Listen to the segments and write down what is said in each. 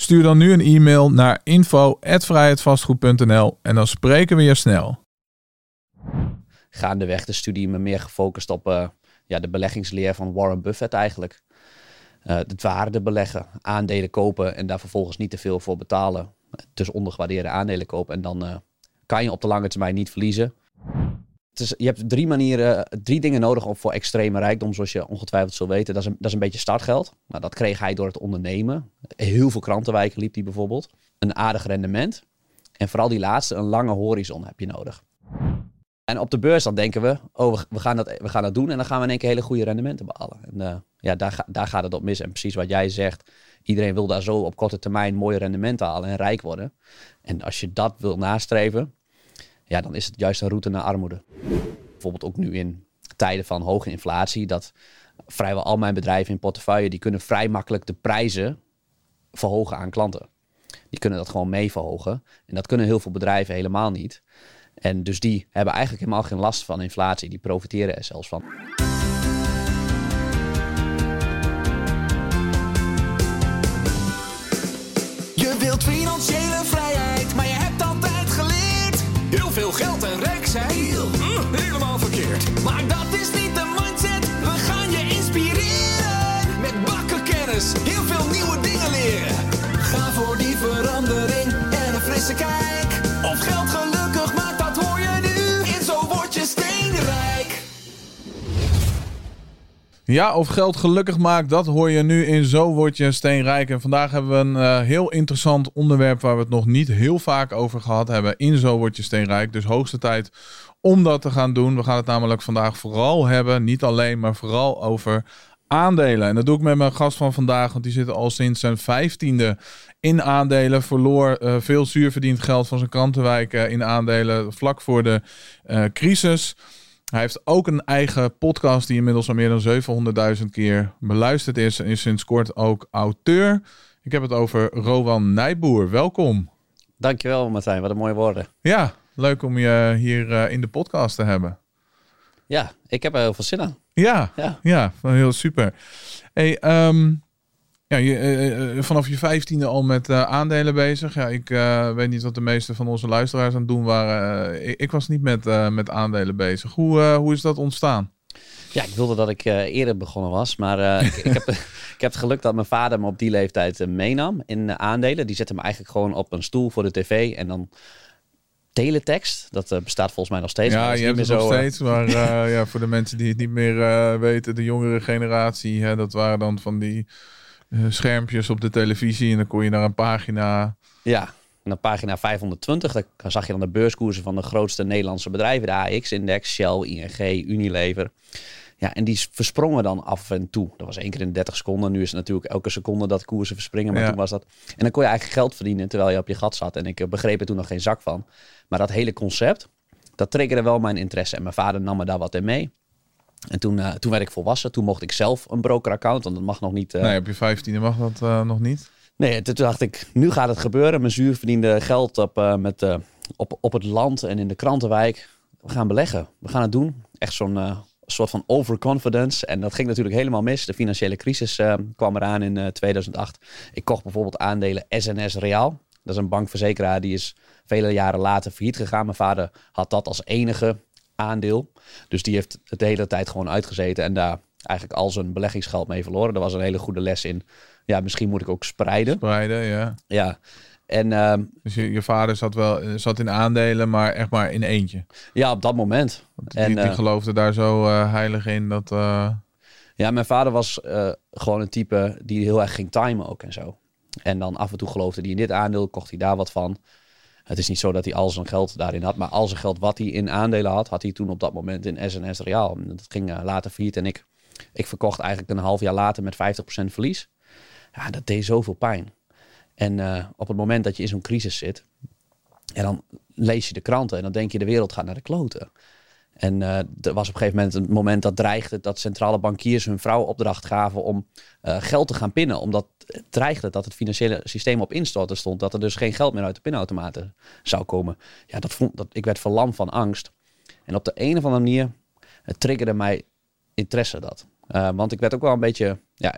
Stuur dan nu een e-mail naar info@vrijheidvastgoed.nl en dan spreken we je snel. Gaandeweg de studie me meer gefocust op uh, ja, de beleggingsleer van Warren Buffett eigenlijk. Uh, het waarde beleggen, aandelen kopen en daar vervolgens niet te veel voor betalen. Dus ondergewaardeerde aandelen kopen en dan uh, kan je op de lange termijn niet verliezen. Het is, je hebt drie manieren, drie dingen nodig om voor extreme rijkdom, zoals je ongetwijfeld zult weten. Dat is een, dat is een beetje startgeld. Nou, dat kreeg hij door het ondernemen. Heel veel krantenwijken liep hij bijvoorbeeld. Een aardig rendement. En vooral die laatste, een lange horizon heb je nodig. En op de beurs dan denken we, oh, we gaan dat, we gaan dat doen en dan gaan we in één keer hele goede rendementen behalen. En uh, ja, daar, daar gaat het op mis. En precies wat jij zegt, iedereen wil daar zo op korte termijn mooie rendementen halen en rijk worden. En als je dat wil nastreven, ja, dan is het juist een route naar armoede. Bijvoorbeeld ook nu in tijden van hoge inflatie, dat vrijwel al mijn bedrijven in portefeuille, die kunnen vrij makkelijk de prijzen verhogen aan klanten. Die kunnen dat gewoon mee verhogen. En dat kunnen heel veel bedrijven helemaal niet. En dus die hebben eigenlijk helemaal geen last van inflatie. Die profiteren er zelfs van. Ja, of geld gelukkig maakt, dat hoor je nu in Zo Word Je Steenrijk. En vandaag hebben we een eh, heel interessant onderwerp waar we het nog niet heel vaak over gehad hebben in Zo Word Je Steenrijk. Dus hoogste tijd om dat te gaan doen. We gaan het namelijk vandaag vooral hebben, niet alleen, maar vooral over aandelen. En dat doe ik met mijn gast van vandaag, want die zit al sinds zijn vijftiende in aandelen. Verloor eh, veel zuurverdiend geld van zijn krantenwijk eh, in aandelen vlak voor de crisis. Hij heeft ook een eigen podcast die inmiddels al meer dan 700.000 keer beluisterd is. En is sinds kort ook auteur. Ik heb het over Rowan Nijboer. Welkom. Dankjewel Martijn, wat een mooie woorden. Ja, leuk om je hier eh, in de podcast te hebben. Ja, ik heb er heel veel zin aan. Ja, ja. Ja. heel super. Hey, ehm, ja, je, eh, eh, vanaf je vijftiende al met eh, aandelen bezig. Ja, ik eh, weet niet wat de meeste van onze luisteraars aan het doen waren. Eh, ik, ik was niet met, eh, met aandelen bezig. Hoe, eh, hoe is dat ontstaan? Ja, ik wilde dat ik eh, eerder begonnen was. Maar eh, ik, ik, heb, ik heb het geluk dat mijn vader me op die leeftijd eh, meenam in eh, aandelen. Die zette me eigenlijk gewoon op een stoel voor de tv. En dan teletext. Dat eh, bestaat volgens mij nog steeds. ja, je hebt het nog zo, eh, steeds. Maar eh, ja, voor de mensen die het niet meer eh, weten, de jongere generatie, hè, dat waren dan van die eh, schermpjes op de televisie. En dan kon je naar een pagina. Ja, op pagina 520 daar zag je dan de beurskoersen van de grootste Nederlandse bedrijven. De AX-index, Shell, ING, Unilever. Ja, en die versprongen dan af en toe. Dat was één keer in 30 seconden. Nu is het natuurlijk elke seconde dat koersen verspringen. Maar Ja. toen was dat... En dan kon je eigenlijk geld verdienen terwijl je op je gat zat. En ik eh, begreep er toen nog geen zak van. Maar dat hele concept, dat triggerde wel mijn interesse. En mijn vader nam me daar wat in mee. En toen, eh, toen werd ik volwassen. Toen mocht ik zelf een broker-account. Want dat mag nog niet... eh, Nee, op je vijftiende mag dat eh, nog niet. Nee, toen dacht ik, nu gaat het gebeuren. Mijn zuur verdiende geld op, met, op, op het land en in de krantenwijk. We gaan beleggen. We gaan het doen. Echt zo'n soort van overconfidence. En dat ging natuurlijk helemaal mis. De financiële crisis kwam eraan in eh, 2008. Ik kocht bijvoorbeeld aandelen SNS Reaal. Dat is een bankverzekeraar die is vele jaren later failliet gegaan. Mijn vader had dat als enige aandeel. Dus die heeft het de hele tijd gewoon uitgezeten en daar eigenlijk al zijn beleggingsgeld mee verloren. Dat was een hele goede les in. Ja, misschien moet ik ook spreiden. Spreiden, ja. Ja. En ehm, Dus je, je vader zat wel zat in aandelen, maar echt maar in eentje. ja, op dat moment. Want En, die, die eh, geloofde daar zo eh, heilig in dat. eh, Ja, mijn vader was gewoon een type die heel erg ging timen ook en zo. En dan af en toe geloofde hij in dit aandeel, kocht hij daar wat van. Het is niet zo dat hij al zijn geld daarin had, maar al zijn geld wat hij in aandelen had, had hij toen op dat moment in SNS Reaal. En dat ging eh, later failliet en ik, ik verkocht eigenlijk een half jaar later met 50% verlies. Ja, dat deed zoveel pijn. En eh, op het moment dat je in zo'n crisis zit, en dan lees je de kranten en dan denk je de wereld gaat naar de kloten. En eh, er was op een gegeven moment een moment dat dreigde dat centrale bankiers hun vrouw opdracht gaven om eh, geld te gaan pinnen. Omdat het dreigde dat het financiële systeem op instorten stond. Dat er dus geen geld meer uit de pinautomaten zou komen. Ja, dat vond, dat, ik werd verlamd van angst. En op de een of andere manier het triggerde mij interesse dat. Eh, want ik werd ook wel een beetje, ja,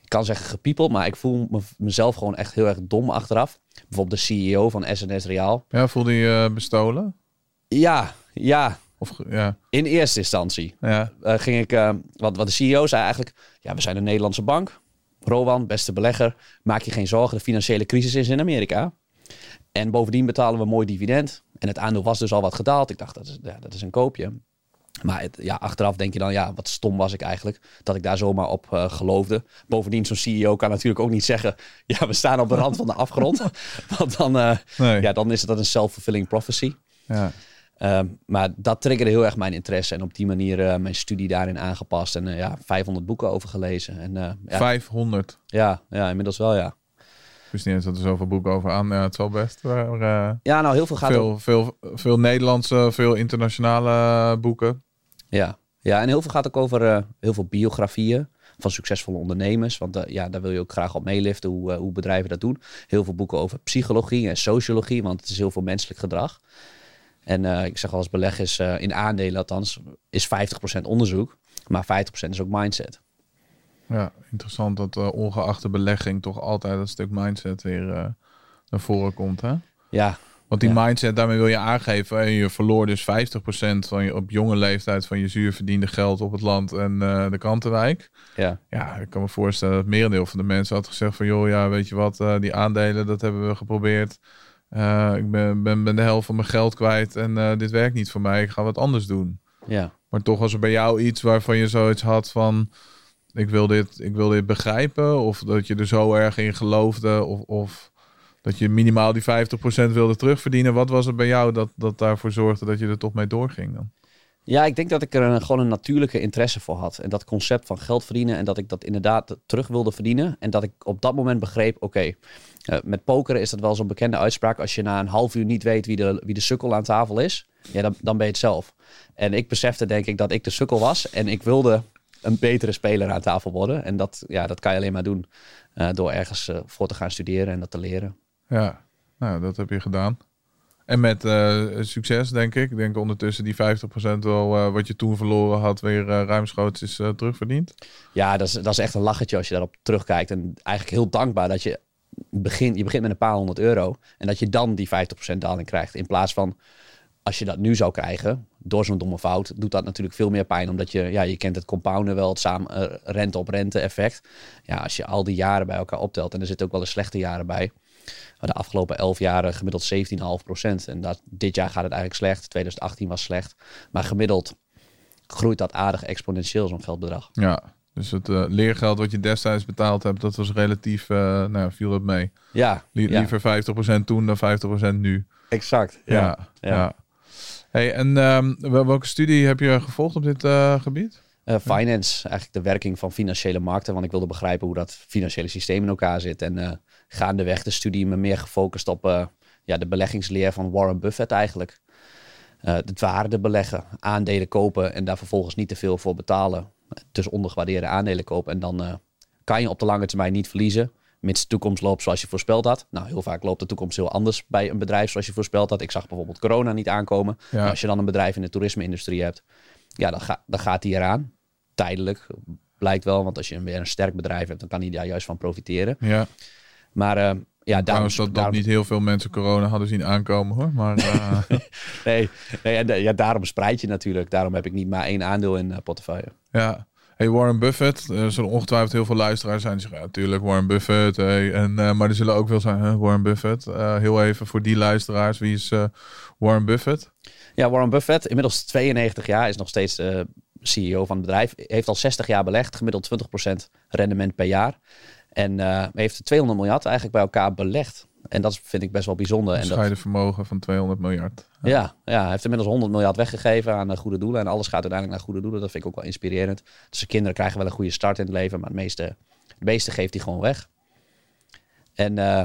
ik kan zeggen gepiepeld, maar ik voel me, mezelf gewoon echt heel erg dom achteraf. Bijvoorbeeld de CEO van SNS Reaal. Ja, voelde je je bestolen? Ja, ja, Of, ja, in eerste instantie. ja, eh, ging ik, eh, wat, wat de CEO zei eigenlijk, ja, we zijn een Nederlandse bank. Rowan, beste belegger, maak je geen zorgen, de financiële crisis is in Amerika. En bovendien betalen we een mooi dividend. En het aandeel was dus al wat gedaald. Ik dacht, dat is, ja, dat is een koopje. Maar het, ja, achteraf denk je dan, ja, wat stom was ik eigenlijk. Dat ik daar zomaar op eh, geloofde. Bovendien, zo'n CEO kan natuurlijk ook niet zeggen... ja, we staan op de rand van de afgrond. Want dan, nee, ja, dan is het dat een self-fulfilling prophecy. ja. Ehm, maar dat triggerde heel erg mijn interesse. En op die manier eh, mijn studie daarin aangepast. En eh, ja, 500 boeken over gelezen. En eh, ja, 500. ja, ja, inmiddels wel, ja. Ik wist niet eens dat er zoveel boeken over aan. Ja, het is wel best. Maar, Ja, nou, heel veel gaat veel, veel, veel Nederlandse, veel internationale boeken. Ja. ja, en heel veel gaat ook over heel veel biografieën van succesvolle ondernemers. Want ja, daar wil je ook graag op meeliften hoe, hoe bedrijven dat doen. Heel veel boeken over psychologie en sociologie, want het is heel veel menselijk gedrag. En eh, ik zeg al als beleggers eh, in aandelen althans, is 50% onderzoek. Maar 50% is ook mindset. Ja, interessant dat eh, ongeacht de belegging toch altijd dat stuk mindset weer naar voren komt. Hè? Ja, Want die Ja. mindset, daarmee wil je aangeven. eh, je verloor dus 50% van je op jonge leeftijd van je zuur verdiende geld op het land en de krantenwijk. ja, Ja, ik kan me voorstellen dat het merendeel van de mensen had gezegd van... joh, ja, weet je wat, die aandelen, dat hebben we geprobeerd. Eh, ik ben, ben, ben de helft van mijn geld kwijt en eh, dit werkt niet voor mij. Ik ga wat anders doen. ja. Maar toch was er bij jou iets waarvan je zoiets had van... ik wil dit, ik wil dit begrijpen. Of dat je er zo erg in geloofde. Of, of dat je minimaal die 50% wilde terugverdienen. Wat was het bij jou dat, dat daarvoor zorgde dat je er toch mee doorging dan? Ja, ik denk dat ik er een, gewoon een natuurlijke interesse voor had. En dat concept van geld verdienen en dat ik dat inderdaad terug wilde verdienen. En dat ik op dat moment begreep, oké, eh, met pokeren is dat wel zo'n bekende uitspraak. Als je na een half uur niet weet wie de, wie de sukkel aan tafel is, ja, dan, dan ben je het zelf. En ik besefte denk ik dat ik de sukkel was en ik wilde een betere speler aan tafel worden. En dat, ja, dat kan je alleen maar doen eh, door ergens eh, voor te gaan studeren en dat te leren. Ja, nou, dat heb je gedaan. En met succes, denk ik. Ik denk ondertussen die 50% wel wat je toen verloren had, weer ruimschoots is terugverdiend. Ja, dat is, dat is echt een lachertje als je daarop terugkijkt. En eigenlijk heel dankbaar dat je begint, je begint met een paar honderd euro. En dat je dan die 50% daling krijgt. In plaats van als je dat nu zou krijgen, door zo'n domme fout, doet dat natuurlijk veel meer pijn. Omdat je, ja, je kent het compounden wel, het samen eh, rente op rente effect. Ja, als je al die jaren bij elkaar optelt, en er zitten ook wel eens slechte jaren bij. De afgelopen 11 jaren gemiddeld 17,5%. En dat, dit jaar gaat het eigenlijk slecht. 2018 was slecht. Maar gemiddeld groeit dat aardig exponentieel, zo'n geldbedrag. Ja, dus het eh, leergeld wat je destijds betaald hebt, dat was relatief, eh, nou viel dat mee. Ja, Lie- ja. Liever 50% toen dan 50% nu. exact. Ja, ja. Hey, en ehm, wel- welke studie heb je gevolgd op dit eh, gebied? Finance, eigenlijk de werking van financiële markten. Want ik wilde begrijpen hoe dat financiële systeem in elkaar zit. En gaandeweg de studie me meer gefocust op ja, de beleggingsleer van Warren Buffett eigenlijk. Het waarde beleggen, aandelen kopen en daar vervolgens niet te veel voor betalen. Dus ondergewaardeerde aandelen kopen. En dan eh, kan je op de lange termijn niet verliezen. Mits de toekomst loopt zoals je voorspeld had. Nou, heel vaak loopt de toekomst heel anders bij een bedrijf zoals je voorspeld had. Ik zag bijvoorbeeld corona niet aankomen. Ja. Maar als je dan een bedrijf in de toerisme-industrie hebt, ja, dan, ga, dan gaat die eraan. Tijdelijk, blijkt wel. Want als je weer een sterk bedrijf hebt, dan kan die daar juist van profiteren. Ja, Maar eh, ja, daarom... trouwens dat, dat niet heel veel mensen corona hadden zien aankomen hoor. Maar eh, Nee, nee en, eh, ja, daarom spreid je natuurlijk. Daarom heb ik niet maar één aandeel in eh, portefeuille. ja. Hey, Warren Buffett. Er zullen ongetwijfeld heel veel luisteraars zijn die zeggen, ja, natuurlijk Warren Buffett. Hey. En, eh, maar er zullen ook wel zijn, hè, Warren Buffett. Eh, heel even voor die luisteraars, wie is eh, Warren Buffett? Ja, Warren Buffett, inmiddels 92 jaar, is nog steeds eh, CEO van het bedrijf. Heeft al 60 jaar belegd, gemiddeld 20% rendement per jaar. En eh, heeft 200 miljard eigenlijk bij elkaar belegd. En dat vind ik best wel bijzonder. Een En dat, vermogen van 200 miljard. ja, ja, hij heeft inmiddels 100 miljard weggegeven aan eh, goede doelen. En alles gaat uiteindelijk naar goede doelen. Dat vind ik ook wel inspirerend. Dus de kinderen krijgen wel een goede start in het leven. Maar het meeste, het meeste geeft hij gewoon weg. En eh,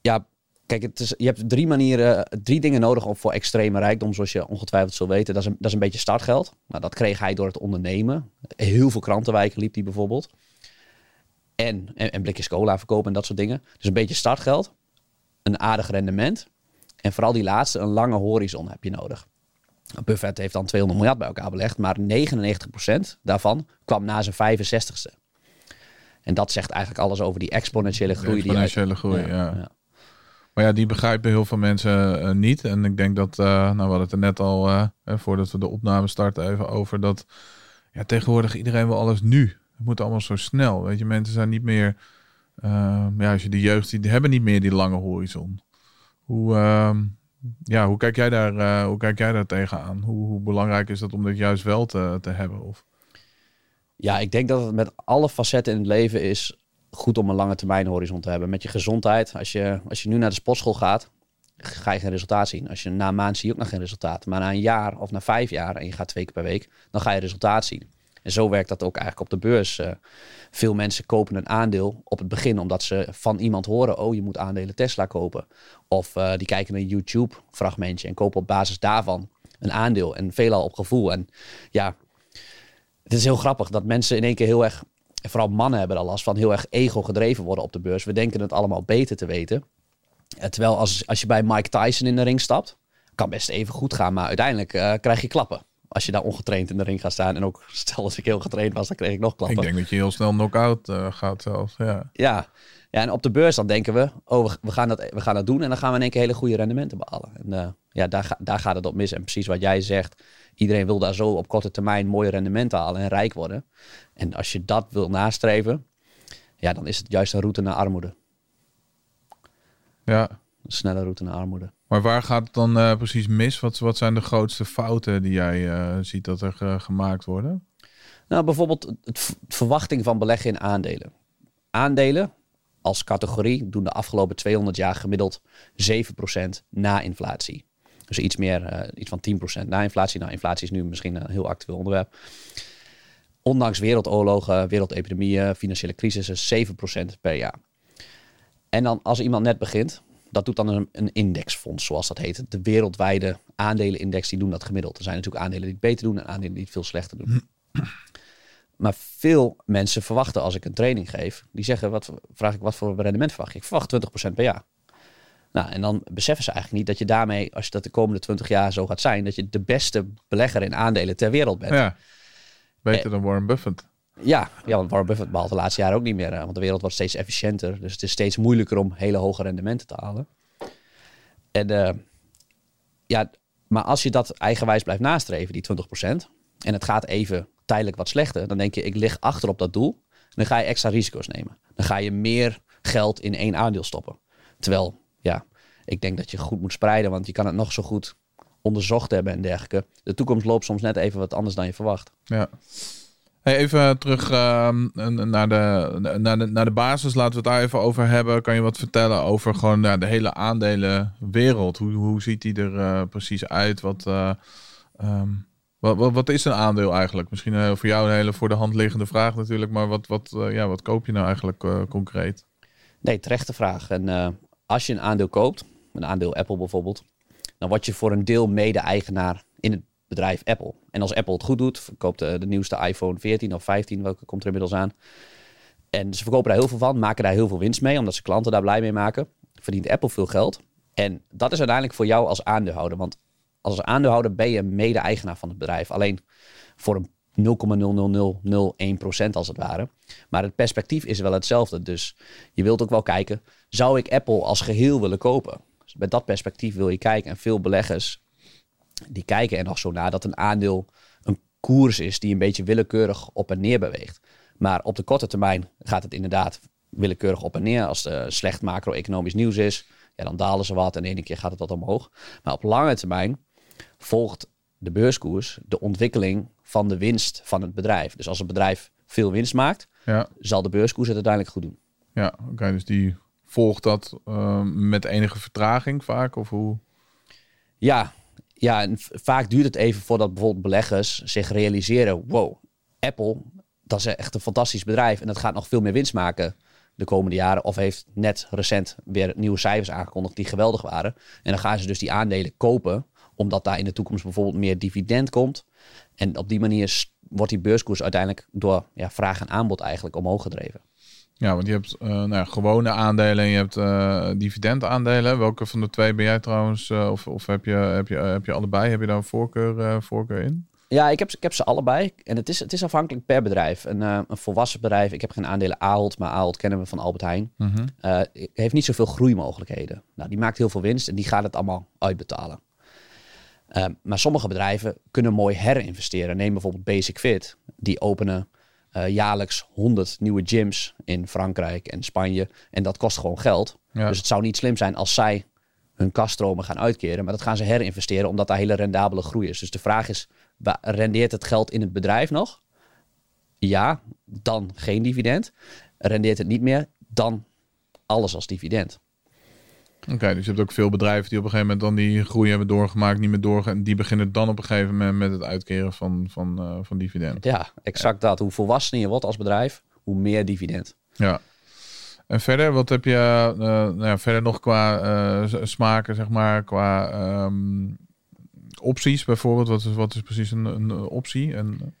ja, Kijk, het is, je hebt drie manieren, drie dingen nodig om voor extreme rijkdom, zoals je ongetwijfeld zult weten. Dat is een, dat is een beetje startgeld. Nou, dat kreeg hij door het ondernemen. Heel veel krantenwijken liep hij bijvoorbeeld. En, en, en blikjes cola verkopen en dat soort dingen. Dus een beetje startgeld, een aardig rendement. En vooral die laatste, een lange horizon heb je nodig. Buffett heeft dan 200 miljard bij elkaar belegd, maar 99% daarvan kwam na zijn 65ste. En dat zegt eigenlijk alles over die exponentiële groei. die Exponentiële groei, ja. ja. Maar ja, die begrijpen heel veel mensen eh, niet. En ik denk dat, eh, nou we hadden het er net al, eh, hè, voordat we de opname starten, even over dat ja, tegenwoordig iedereen wil alles nu. Het moet allemaal zo snel. Weet je, mensen zijn niet meer, eh, ja, als je de jeugd ziet, die hebben niet meer die lange horizon. Hoe, ehm, ja, hoe kijk jij daar, eh, hoe kijk jij daar tegenaan? Hoe, hoe belangrijk is dat om dit juist wel te, te hebben? Of, Ja, ik denk dat het met alle facetten in het leven is goed om een lange termijn horizon te hebben. Met je gezondheid. Als je, als je nu naar de sportschool gaat, ga je geen resultaat zien. Als je na een maand zie je ook nog geen resultaat. Maar na een jaar of na vijf jaar en je gaat twee keer per week, dan ga je resultaat zien. En zo werkt dat ook eigenlijk op de beurs. Eh, veel mensen kopen een aandeel op het begin omdat ze van iemand horen: oh, je moet aandelen Tesla kopen. Of eh, die kijken een YouTube-fragmentje en kopen op basis daarvan een aandeel. En veelal op gevoel. En ja, het is heel grappig dat mensen in één keer heel erg, vooral mannen hebben er last van, heel erg ego gedreven worden op de beurs. We denken het allemaal beter te weten. Eh, Terwijl als, als je bij Mike Tyson in de ring stapt, kan best even goed gaan, maar uiteindelijk krijg je klappen. Als je daar ongetraind in de ring gaat staan. En ook stel als ik heel getraind was, dan kreeg ik nog klappen. ik denk dat je heel snel knock-out eh, gaat zelfs. Ja. Ja. ja, en op de beurs dan denken we, oh, we, gaan dat, we gaan dat doen. En dan gaan we in één keer hele goede rendementen behalen. En eh, ja, daar, ga- daar gaat het op mis. En precies wat jij zegt, iedereen wil daar zo op korte termijn mooie rendementen halen en rijk worden. En als je dat wil nastreven, ja, dan is het juist een route naar armoede. ja. Snelle route naar armoede. Maar waar gaat het dan eh, precies mis? Wat, wat zijn de grootste fouten die jij eh, ziet dat er ge- gemaakt worden? Nou, bijvoorbeeld het verwachting van beleggen in aandelen. Aandelen als categorie doen de afgelopen 200 jaar gemiddeld 7% na inflatie. Dus iets meer, eh, iets van 10% na inflatie. Nou, inflatie is nu misschien een heel actueel onderwerp. Ondanks wereldoorlogen, wereldepidemieën, financiële crisissen, 7% per jaar. En dan als iemand net begint, dat doet dan een, een indexfonds, zoals dat heet. De wereldwijde aandelenindex, die doen dat gemiddeld. Er zijn natuurlijk aandelen die het beter doen en aandelen die het veel slechter doen. Maar veel mensen verwachten als ik een training geef, die zeggen, wat, vraag ik wat voor rendement verwacht je? Ik verwacht 20% per jaar. Nou, en dan beseffen ze eigenlijk niet dat je daarmee, als je dat de komende 20 jaar zo gaat zijn, dat je de beste belegger in aandelen ter wereld bent. Ja. Beter dan Warren Buffett. Ja, ja, want Warren Buffett behaalt de laatste jaren ook niet meer. eh, Want de wereld wordt steeds efficiënter. Dus het is steeds moeilijker om hele hoge rendementen te halen. En eh, ja, maar als je dat eigenwijs blijft nastreven, die 20%, en het gaat even tijdelijk wat slechter, dan denk je, ik lig achter op dat doel. Dan ga je extra risico's nemen. Dan ga je meer geld in één aandeel stoppen. Terwijl, ja, ik denk dat je goed moet spreiden, want je kan het nog zo goed onderzocht hebben en dergelijke. De toekomst loopt soms net even wat anders dan je verwacht. Ja. Even terug ehm, naar, de, naar, de, naar de basis. Laten we het daar even over hebben. Kan je wat vertellen over gewoon ja, de hele aandelenwereld? Hoe, hoe ziet die er eh, precies uit? Wat, eh, ehm, wat, wat, wat is een aandeel eigenlijk? Misschien eh, voor jou een hele voor de hand liggende vraag natuurlijk. Maar wat, wat, ja, wat koop je nou eigenlijk concreet? Nee, terechte vraag. En als je een aandeel koopt, een aandeel Apple bijvoorbeeld, dan word je voor een deel mede-eigenaar in het bedrijf Apple. En als Apple het goed doet, verkoopt de, de nieuwste iPhone 14 of 15, welke komt er inmiddels aan. En ze verkopen daar heel veel van, maken daar heel veel winst mee, omdat ze klanten daar blij mee maken. Verdient Apple veel geld. En dat is uiteindelijk voor jou als aandeelhouder. Want als aandeelhouder ben je mede-eigenaar van het bedrijf. Alleen voor een 0,00001% als het ware. Maar het perspectief is wel hetzelfde. Dus je wilt ook wel kijken, zou ik Apple als geheel willen kopen? Dus met dat perspectief wil je kijken. En veel beleggers die kijken er nog zo naar dat een aandeel een koers is die een beetje willekeurig op en neer beweegt. Maar op de korte termijn gaat het inderdaad willekeurig op en neer. Als er slecht macro-economisch nieuws is, ja, dan dalen ze wat en de ene keer gaat het wat omhoog. Maar op lange termijn volgt de beurskoers de ontwikkeling van de winst van het bedrijf. Dus als het bedrijf veel winst maakt, Ja, zal de beurskoers het uiteindelijk goed doen. ja oké. dus die volgt dat eh, met enige vertraging vaak? Of hoe? Ja, ja en vaak duurt het even voordat bijvoorbeeld beleggers zich realiseren: wow, Apple, dat is echt een fantastisch bedrijf en dat gaat nog veel meer winst maken de komende jaren. Of heeft net recent weer nieuwe cijfers aangekondigd die geweldig waren. En dan gaan ze dus die aandelen kopen. Omdat daar in de toekomst bijvoorbeeld meer dividend komt. En op die manier wordt die beurskoers uiteindelijk door ja, vraag en aanbod eigenlijk omhoog gedreven. Ja, want je hebt eh, nou ja, gewone aandelen en je hebt eh dividendaandelen. Welke van de twee ben jij trouwens? eh, of of heb, je, heb, je, heb je allebei? Heb je daar een voorkeur, voorkeur in? Ja, ik heb, ik heb ze allebei. En het is, het is afhankelijk per bedrijf. Een, een volwassen bedrijf, ik heb geen aandelen Ahold, maar Ahold kennen we van Albert Heijn. eh, heeft niet zoveel groeimogelijkheden. Nou, die maakt heel veel winst en die gaat het allemaal uitbetalen. Maar sommige bedrijven kunnen mooi herinvesteren. Neem bijvoorbeeld Basic Fit. Die openen eh, jaarlijks 100 nieuwe gyms in Frankrijk en Spanje. En dat kost gewoon geld. Ja. Dus het zou niet slim zijn als zij hun kaststromen gaan uitkeren. Maar dat gaan ze herinvesteren omdat daar hele rendabele groei is. Dus de vraag is, rendeert het geld in het bedrijf nog? Ja, dan geen dividend. Rendeert het niet meer, dan alles als dividend. Oké, dus je hebt ook veel bedrijven die op een gegeven moment dan die groei hebben doorgemaakt, niet meer doorgaan. En die beginnen dan op een gegeven moment met het uitkeren van, van, eh, van dividend. Ja, exact dat. Hoe volwassener je wordt als bedrijf, hoe meer dividend. Ja. En verder, wat heb je eh, nou ja, verder nog qua eh, smaken, zeg maar, qua ehm, opties bijvoorbeeld? Wat is, wat is precies een, een optie? En,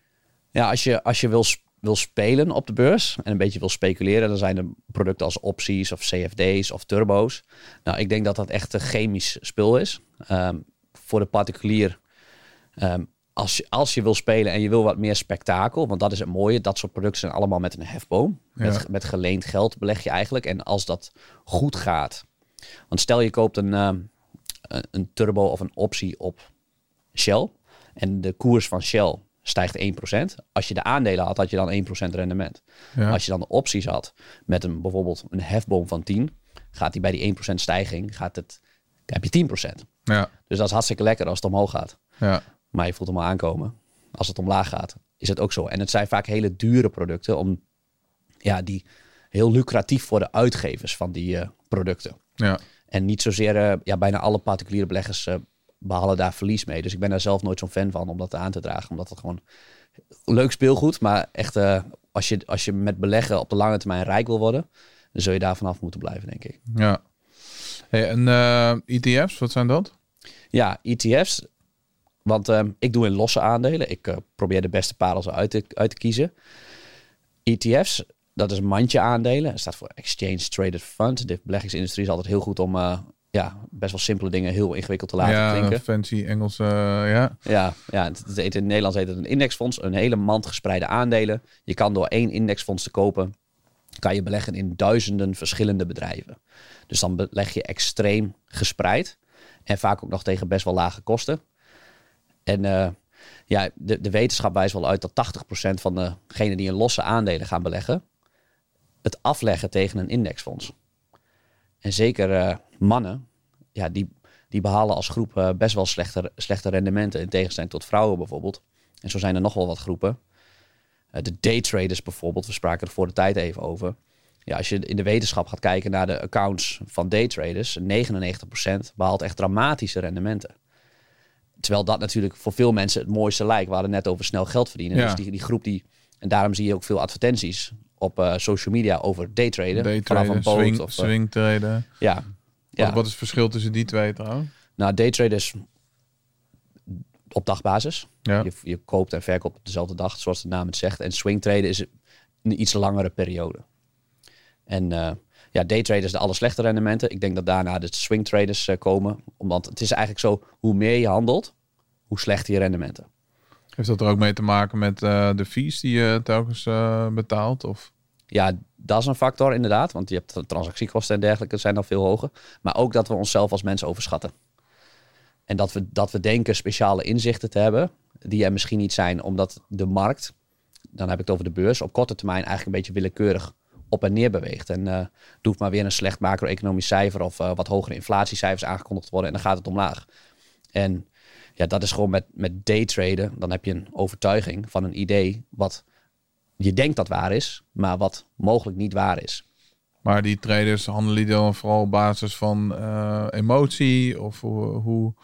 Ja, als je, als je wil, wil spelen op de beurs en een beetje wil speculeren, dan zijn er producten als opties of CFD's of turbo's. Nou, ik denk dat dat echt een chemisch spul is. Ehm, voor de particulier, ehm, als, je, als je wil spelen en je wil wat meer spektakel, want dat is het mooie, dat soort producten zijn allemaal met een hefboom. Met, Ja. met geleend geld beleg je eigenlijk. En als dat goed gaat, want stel je koopt een, ehm, een turbo of een optie op Shell. En de koers van Shell stijgt 1%. Als je de aandelen had, had je dan 1% rendement. Ja. Als je dan de opties had met een, bijvoorbeeld een hefboom van 10, gaat die bij die 1% stijging, gaat het, heb je 10%. ja, Dus dat is hartstikke lekker als het omhoog gaat. ja, Maar je voelt hem al aankomen. Als het omlaag gaat, is het ook zo. En het zijn vaak hele dure producten, om, ja, die heel lucratief voor de uitgevers van die eh, producten. ja. En niet zozeer, eh, ja, bijna alle particuliere beleggers eh, behalen daar verlies mee. Dus ik ben daar zelf nooit zo'n fan van om dat aan te dragen. Omdat het gewoon leuk speelgoed. Maar echt, eh, als, je, als je met beleggen op de lange termijn rijk wil worden, dan zul je daar vanaf moeten blijven, denk ik. ja. Hey, en eh, ETF's, wat zijn dat? Ja, ETF's. Want ehm, ik doe in losse aandelen. Ik eh, probeer de beste parels uit te, uit te kiezen. ETF's, dat is een mandje aandelen. Dat staat voor Exchange Traded Fund. De beleggingsindustrie is altijd heel goed om ja, best wel simpele dingen heel ingewikkeld te laten ja, klinken. fancy Engelse, eh, ja. Ja, ja het, het heet in het Nederlands heet het een indexfonds. Een hele mand gespreide aandelen. Je kan door één indexfonds te kopen, kan je beleggen in duizenden verschillende bedrijven. Dus dan beleg je extreem gespreid. En vaak ook nog tegen best wel lage kosten. En eh, ja, de, de wetenschap wijst wel uit dat 80% van degenen die in losse aandelen gaan beleggen, het afleggen tegen een indexfonds. En zeker eh, mannen, ja, die, die behalen als groep eh, best wel slechte, slechte rendementen. In tegenstelling tot vrouwen bijvoorbeeld. En zo zijn er nog wel wat groepen. Eh, de daytraders bijvoorbeeld, we spraken er voor de tijd even over. Ja, als je in de wetenschap gaat kijken naar de accounts van daytraders, 99% behaalt echt dramatische rendementen. Terwijl dat natuurlijk voor veel mensen het mooiste lijkt. We hadden net over snel geld verdienen. Ja. Dus die, die groep die. En daarom zie je ook veel advertenties op eh, social media over daytraden. vanaf Daytraden, een boot swing, of, swingtraden. ja. Ja. Wat, wat is het verschil tussen die twee trouwens? Nou, daytraders op dagbasis. Ja. Je, je koopt en verkoopt op dezelfde dag, zoals de naam het zegt. En swingtraden is een iets langere periode. En eh ja, daytraders de alle slechte rendementen. Ik denk dat daarna de swingtraders eh, komen. Omdat het is eigenlijk zo, hoe meer je handelt, hoe slechter je rendementen. Heeft dat er ook mee te maken met eh, de fees die je telkens betaalt? Of? Ja, dat is een factor inderdaad. Want je hebt transactiekosten en dergelijke zijn dan veel hoger. Maar ook dat we onszelf als mensen overschatten. En dat we, dat we denken speciale inzichten te hebben. Die er misschien niet zijn omdat de markt, dan heb ik het over de beurs, op korte termijn eigenlijk een beetje willekeurig op en neer beweegt. En eh doet maar weer een slecht macro-economisch cijfer of eh, wat hogere inflatiecijfers aangekondigd worden. En dan gaat het omlaag. En ja, dat is gewoon met, met daytraden. Dan heb je een overtuiging van een idee wat je denkt dat waar is, maar wat mogelijk niet waar is. Maar die traders handelen die dan vooral op basis van eh, emotie? Of hoe, hoe,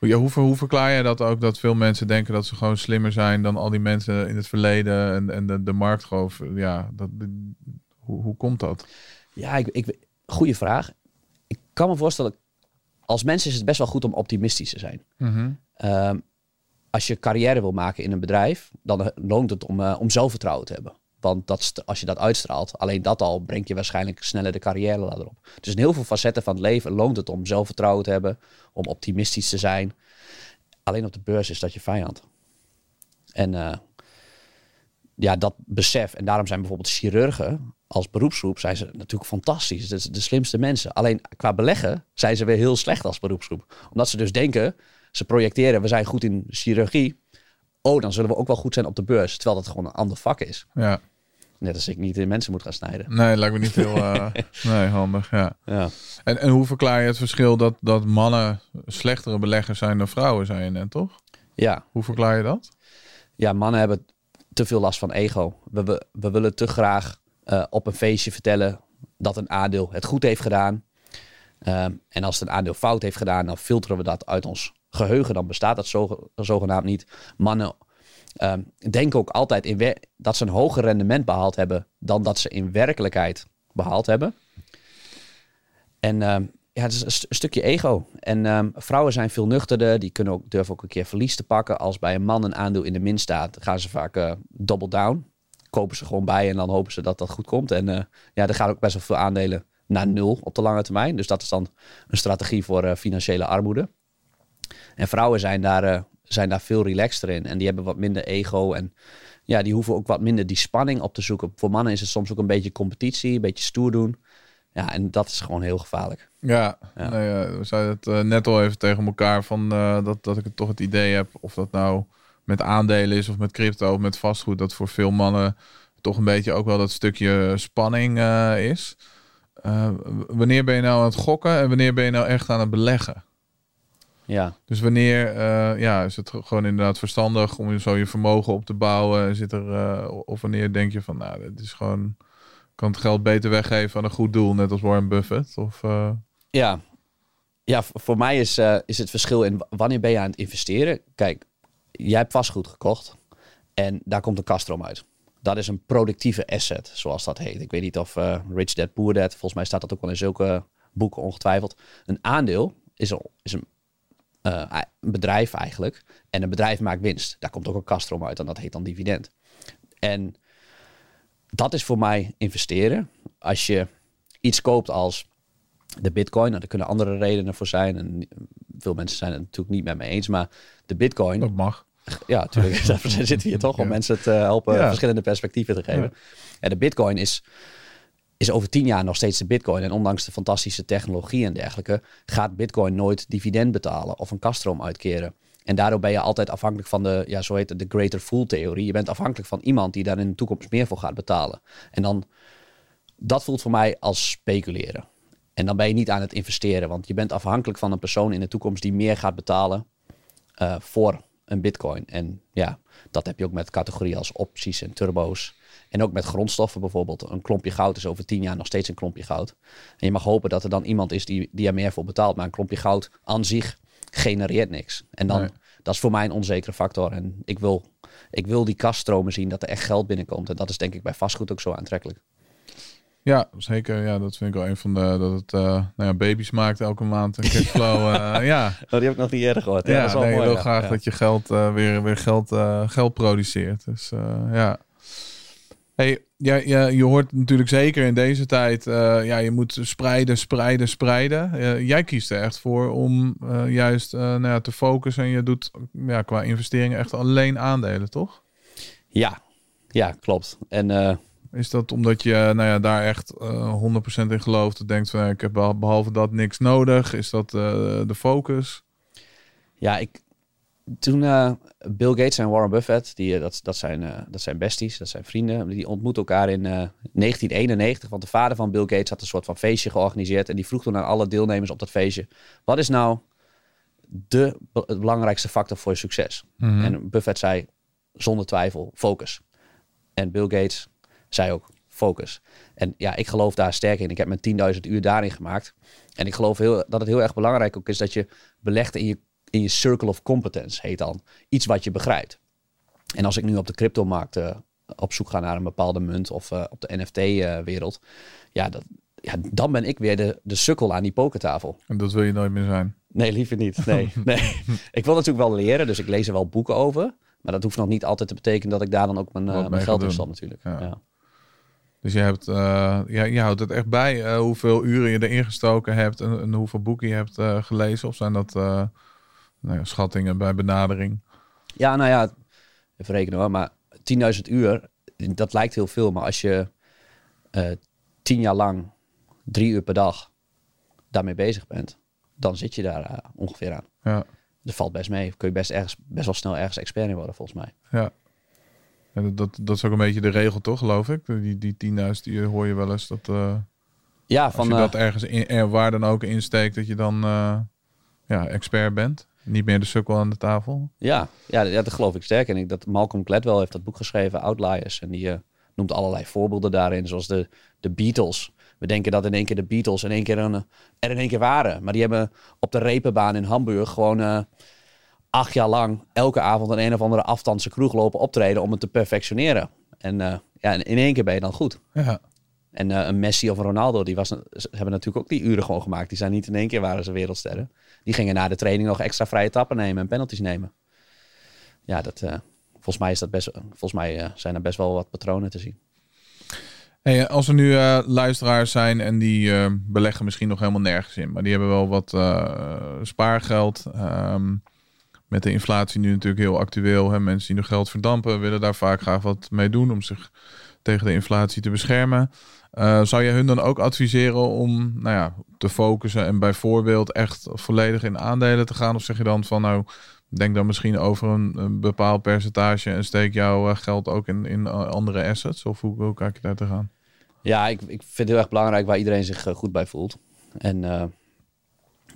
ja, hoe, hoe verklaar je dat ook? Dat veel mensen denken dat ze gewoon slimmer zijn dan al die mensen in het verleden en, en de, de markt gewoon. Ja, dat, Hoe, hoe komt dat? Ja, ik, ik, goede vraag. Ik kan me voorstellen, als mens is het best wel goed om optimistisch te zijn. Ehm, als je carrière wil maken in een bedrijf, dan loont het om, eh, om zelfvertrouwen te hebben. Want dat, als je dat uitstraalt, alleen dat al brengt je waarschijnlijk sneller de carrière ladder op. Dus in heel veel facetten van het leven loont het om zelfvertrouwen te hebben, om optimistisch te zijn. Alleen op de beurs is dat je vijand. En eh, ja, dat besef. En daarom zijn bijvoorbeeld chirurgen als beroepsgroep zijn ze natuurlijk fantastisch. Dat de slimste mensen. Alleen qua beleggen zijn ze weer heel slecht als beroepsgroep. Omdat ze dus denken, ze projecteren, we zijn goed in chirurgie. Oh, dan zullen we ook wel goed zijn op de beurs. Terwijl dat gewoon een ander vak is. Ja. Net als ik niet in mensen moet gaan snijden. Nee, lijkt me niet heel eh, nee, handig. Ja. Ja. En, en hoe verklaar je het verschil dat, dat mannen slechtere beleggers zijn dan vrouwen, zei je net, toch? Ja, Hoe verklaar je dat? ja, mannen hebben te veel last van ego. We, we, we willen te graag eh, op een feestje vertellen dat een aandeel het goed heeft gedaan. Ehm, en als het een aandeel fout heeft gedaan, dan filteren we dat uit ons geheugen. Dan bestaat dat zo, zogenaamd niet. Mannen ehm, denken ook altijd in dat ze een hoger rendement behaald hebben dan dat ze in werkelijkheid behaald hebben. En ehm, ja, het is een stukje ego. En ehm, vrouwen zijn veel nuchterder. Die kunnen ook, durven ook een keer verlies te pakken. Als bij een man een aandeel in de min staat, gaan ze vaak eh, double down. Kopen ze gewoon bij en dan hopen ze dat dat goed komt. En eh, ja, er gaan ook best wel veel aandelen naar nul op de lange termijn. Dus dat is dan een strategie voor eh, financiële armoede. En vrouwen zijn daar, eh, zijn daar veel relaxter in. En die hebben wat minder ego. En ja, die hoeven ook wat minder die spanning op te zoeken. Voor mannen is het soms ook een beetje competitie, een beetje stoer doen. Ja, en dat is gewoon heel gevaarlijk. Ja, eh, we zeiden het eh, net al even tegen elkaar van dat, dat ik het toch het idee heb of dat nou met aandelen is of met crypto of met vastgoed, dat voor veel mannen toch een beetje ook wel dat stukje spanning is. Wanneer ben je nou aan het gokken en wanneer ben je nou echt aan het beleggen? Ja, Dus wanneer eh, ja, is het gewoon inderdaad verstandig om zo je vermogen op te bouwen? Zit er, eh, of wanneer denk je van, nou, dit is gewoon, kan het geld beter weggeven aan een goed doel, net als Warren Buffett? Of, eh, Ja, ja voor mij is, is het verschil in wanneer ben je aan het investeren. Kijk, jij hebt vastgoed gekocht en daar komt een kaststroom uit. Dat is een productieve asset, zoals dat heet. Ik weet niet of Rich Dad Poor Dad, volgens mij staat dat ook wel in zulke boeken ongetwijfeld. Een aandeel is een, is een, eh, een bedrijf eigenlijk. En een bedrijf maakt winst. Daar komt ook een kaststroom uit en dat heet dan dividend. En dat is voor mij investeren. Als je iets koopt als de bitcoin, nou, er kunnen andere redenen voor zijn. En veel mensen zijn het natuurlijk niet met me eens. Maar de bitcoin, dat mag. ja, natuurlijk, daarvoor zitten we hier toch om Ja. mensen te helpen Ja. verschillende perspectieven te geven. Ja. En de bitcoin is, is over tien jaar nog steeds de bitcoin. En ondanks de fantastische technologie en dergelijke, gaat bitcoin nooit dividend betalen of een kaststroom uitkeren. En daardoor ben je altijd afhankelijk van de, ja, zo heet het, de greater fool theorie. Je bent afhankelijk van iemand die daar in de toekomst meer voor gaat betalen. En dan, dat voelt voor mij als speculeren. En dan ben je niet aan het investeren, want je bent afhankelijk van een persoon in de toekomst die meer gaat betalen eh, voor een bitcoin. En ja, dat heb je ook met categorieën als opties en turbo's. En ook met grondstoffen bijvoorbeeld. Een klompje goud is over tien jaar nog steeds een klompje goud. En je mag hopen dat er dan iemand is die, die er meer voor betaalt. Maar een klompje goud aan zich genereert niks. En dan, Nee. dat is voor mij een onzekere factor. En ik wil, ik wil die kaststromen zien, dat er echt geld binnenkomt. En dat is denk ik bij vastgoed ook zo aantrekkelijk. Ja, zeker. Ja, dat vind ik wel een van de, dat het eh, nou ja, baby's maakt elke maand een cashflow. eh, ja, Oh, die heb ik nog niet eerder gehoord. ja, nee, je wil graag dat je geld eh, weer, weer geld, geld produceert. Dus ja. Hey, ja, ja, je hoort natuurlijk zeker in deze tijd, eh, ja, je moet spreiden, spreiden, spreiden. Jij kiest er echt voor om eh, juist eh, nou ja, te focussen en je doet ja, qua investeringen echt alleen aandelen, toch? Ja, ja, klopt. En Is dat omdat je nou ja, daar echt eh 100% in gelooft? Dat denkt van ik heb beh- behalve dat niks nodig. Is dat de focus? Ja, ik, toen Bill Gates en Warren Buffett, die, eh, dat, dat, zijn, eh, dat zijn besties, dat zijn vrienden, die ontmoeten elkaar in eh, 1991. Want de vader van Bill Gates had een soort van feestje georganiseerd. En die vroeg toen aan alle deelnemers op dat feestje: wat is nou de be- belangrijkste factor voor je succes? En Buffett zei zonder twijfel focus. En Bill Gates zei ook focus. En ja, ik geloof daar sterk in. Ik heb mijn 10.000 uur daarin gemaakt. En ik geloof heel, dat het heel erg belangrijk ook is dat je belegt in je, in je circle of competence, heet dan. Iets wat je begrijpt. En als ik nu op de cryptomarkt eh, op zoek gaan naar een bepaalde munt of eh, op de NFT-wereld. ja, dat, ja, dan ben ik weer de, de sukkel aan die pokertafel. En dat wil je nooit meer zijn. Nee, liever niet. Nee, nee. ik wil natuurlijk wel leren, dus ik lees er wel boeken over. Maar dat hoeft nog niet altijd te betekenen dat ik daar dan ook mijn, eh, mijn geld in stop natuurlijk. Ja. Ja. Dus je, hebt, eh, ja, je houdt het echt bij eh, hoeveel uren je erin gestoken hebt en, en hoeveel boeken je hebt eh, gelezen. Of zijn dat eh, nou ja, schattingen bij benadering? Ja, nou ja, even rekenen hoor. Maar 10.000 uur, dat lijkt heel veel. Maar als je eh tien jaar lang, drie uur per dag daarmee bezig bent, dan zit je daar eh, ongeveer aan. Ja, Dat valt best mee. Kun je best, ergens, best wel snel ergens expert in worden, volgens mij. ja. Ja, dat, dat, dat is ook een beetje de regel, toch, geloof ik? Die, die 10.000 uur hoor je wel eens dat eh, Ja, als van, je eh, dat ergens in, er, waar dan ook insteekt, dat je dan ja, expert bent. Niet meer de sukkel aan de tafel. ja, ja, ja, dat geloof ik sterk. En ik, dat Malcolm Gladwell heeft dat boek geschreven, Outliers. En die eh, noemt allerlei voorbeelden daarin, zoals de, de Beatles. We denken dat in één keer de Beatles in één keer een, er in één keer waren. Maar die hebben op de repenbaan in Hamburg gewoon eh, acht jaar lang elke avond een een of andere afstandse kroeg lopen optreden om het te perfectioneren. En eh, ja, in één keer ben je dan goed. Ja, En een Messi of een Ronaldo, die was, hebben natuurlijk ook die uren gewoon gemaakt. Die zijn niet in één keer waren ze wereldsterren. Die gingen na de training nog extra vrije tappen nemen en penalties nemen. Ja, dat, eh, volgens mij, is dat best, volgens mij eh, zijn er best wel wat patronen te zien. Hey, als er nu eh, luisteraars zijn en die eh, beleggen misschien nog helemaal nergens in, maar die hebben wel wat eh, spaargeld. Ehm, met de inflatie nu natuurlijk heel actueel. Hè? Mensen die nog geld verdampen willen daar vaak graag wat mee doen om zich tegen de inflatie te beschermen. Eh, zou je hun dan ook adviseren om nou ja, te focussen en bijvoorbeeld echt volledig in aandelen te gaan? Of zeg je dan van nou, denk dan misschien over een, een bepaald percentage en steek jouw eh, geld ook in, in eh, andere assets? Of hoe, hoe kijk je daar te gaan? Ja, ik, ik vind het heel erg belangrijk waar iedereen zich goed bij voelt. En eh,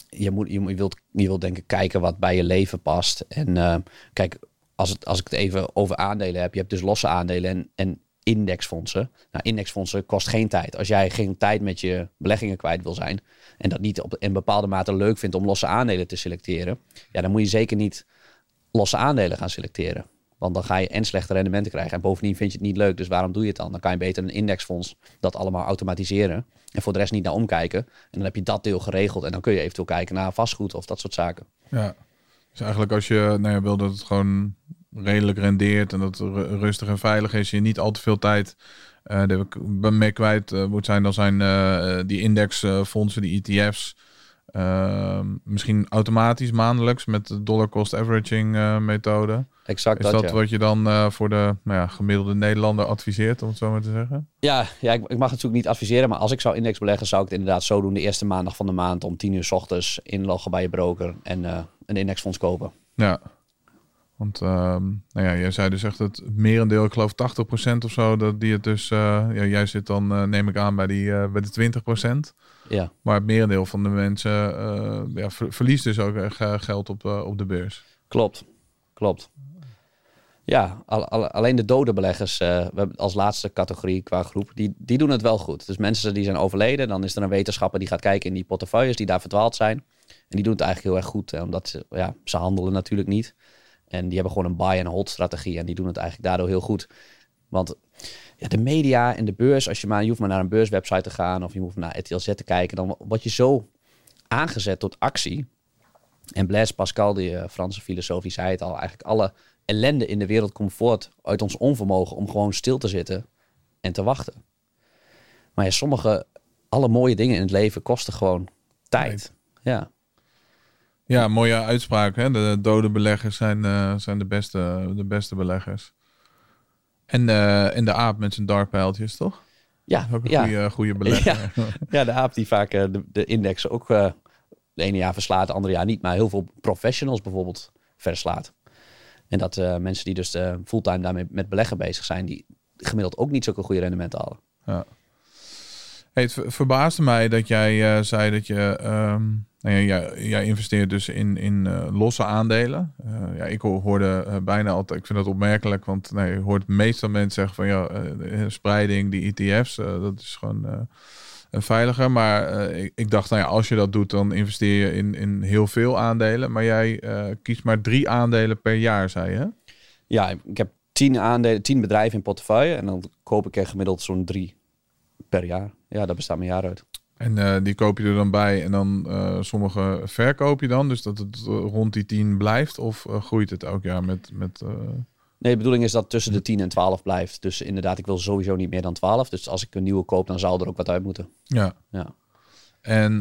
je, moet, je, wilt, je wilt denk ik kijken wat bij je leven past. En kijk, als, het, als ik het even over aandelen heb. Je hebt dus losse aandelen en, en indexfondsen. Nou, indexfondsen kost geen tijd. Als jij geen tijd met je beleggingen kwijt wil zijn... en dat niet op in bepaalde mate leuk vindt om losse aandelen te selecteren... ja, dan moet je zeker niet losse aandelen gaan selecteren. Want dan ga je en slechte rendementen krijgen. En bovendien vind je het niet leuk, dus waarom doe je het dan? Dan kan je beter een indexfonds dat allemaal automatiseren. En voor de rest niet naar omkijken. En dan heb je dat deel geregeld. En dan kun je eventueel kijken naar vastgoed of dat soort zaken. Ja. Dus eigenlijk als je nou ja, wil dat het gewoon redelijk rendeert en dat rustig en veilig is, je niet al te veel tijd eh er mee kwijt eh, moet zijn, dan zijn eh, die indexfondsen, die ETF's, eh, misschien automatisch maandelijks met de dollar cost averaging eh, methode. Exact Is dat, dat ja. wat je dan eh, voor de nou ja, gemiddelde Nederlander adviseert, om het zo maar te zeggen? Ja, ja ik, ik mag het natuurlijk niet adviseren. Maar als ik zou index beleggen, zou ik het inderdaad zo doen. De eerste maandag van de maand om 10 uur s ochtends inloggen bij je broker. En eh, een indexfonds kopen. Ja. Want ehm, nou ja, jij zei dus echt het merendeel, ik geloof 80% of zo, dat die het dus, eh, ja, jij zit dan, eh, neem ik aan, bij, die, eh, bij de 20%. Ja, Maar het merendeel van de mensen ja, ver- verliest dus ook echt geld op, op de beurs. klopt. Klopt. Ja, al- al- alleen de dode beleggers, we als laatste categorie qua groep, die, die doen het wel goed. Dus mensen die zijn overleden, dan is er een wetenschapper die gaat kijken in die portefeuilles die daar verdwaald zijn. En die doen het eigenlijk heel erg goed, hè, omdat ze, ja, ze handelen natuurlijk niet. En die hebben gewoon een buy and hold strategie en die doen het eigenlijk daardoor heel goed. Want ja, de media en de beurs, als je maar, je hoeft maar naar een beurswebsite te gaan of je hoeft naar RTLZ te kijken, dan word je zo aangezet tot actie. En Blaise Pascal, die eh, Franse filosoof, die zei het al, eigenlijk alle ellende in de wereld komt voort uit ons onvermogen om gewoon stil te zitten en te wachten. Maar ja, sommige, alle mooie dingen in het leven kosten gewoon tijd. Tijd. Ja, Ja, mooie uitspraak. Hè? De dode beleggers zijn, eh, zijn de, beste, de beste beleggers. En, en de aap met zijn dartpijltjes, toch? ja, Ook een ja. goede, goede belegger. ja, de aap die vaak eh, de, de index ook eh de ene jaar verslaat, het andere jaar niet, maar heel veel professionals bijvoorbeeld verslaat. En dat mensen die dus fulltime daarmee met beleggen bezig zijn, die gemiddeld ook niet zulke goede rendementen halen. Het ver- verbaasde mij dat jij eh, zei dat je. ehm, nou ja, jij, investeert dus in, in eh, losse aandelen. Eh, ja, ik ho- hoorde bijna altijd. Ik vind dat opmerkelijk, want nee, je hoort meestal mensen zeggen van ja, spreiding, die ETF's, dat is gewoon veiliger. Maar ik, ik dacht, nou ja, als je dat doet, dan investeer je in, in heel veel aandelen. Maar jij kiest maar drie aandelen per jaar, zei je. Ja, ik heb tien aandelen, tien bedrijven in portefeuille. En dan koop ik er gemiddeld zo'n drie per jaar. Ja, dat bestaat mijn jaar uit. En eh, die koop je er dan bij en dan eh, sommige verkoop je dan, dus dat het eh, rond die 10 blijft? Of groeit het elk jaar met... met Nee, de bedoeling is dat tussen de 10 en 12 blijft. Dus inderdaad, ik wil sowieso niet meer dan 12. Dus als ik een nieuwe koop, dan zal er ook wat uit moeten. ja. Ja. En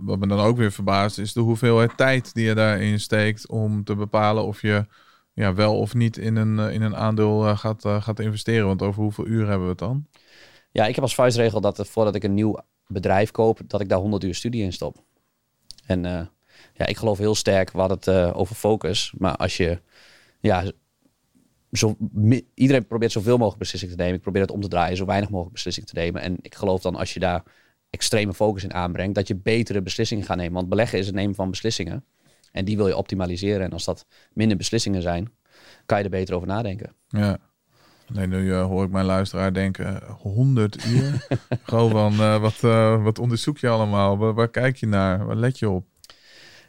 wat me dan ook weer verbaast is de hoeveelheid tijd die je daarin steekt om te bepalen of je ja, wel of niet in een, in een aandeel gaat, gaat investeren. Want over hoeveel uur hebben we het dan? Ja, ik heb als vuistregel dat er, voordat ik een nieuw bedrijf koop, dat ik daar 100 uur studie in stop. En eh, ja, ik geloof heel sterk wat het eh, over focus. Maar als je, ja, zo, iedereen probeert zoveel mogelijk beslissingen te nemen. Ik probeer het om te draaien, zo weinig mogelijk beslissingen te nemen. En ik geloof dan als je daar extreme focus in aanbrengt, dat je betere beslissingen gaat nemen. Want beleggen is het nemen van beslissingen. En die wil je optimaliseren. En als dat minder beslissingen zijn, kan je er beter over nadenken. Ja. Nee, nu eh, hoor ik mijn luisteraar denken, 100 uur? Gewoon eh, wat, eh, wat onderzoek je allemaal? Waar, waar kijk je naar? Waar let je op?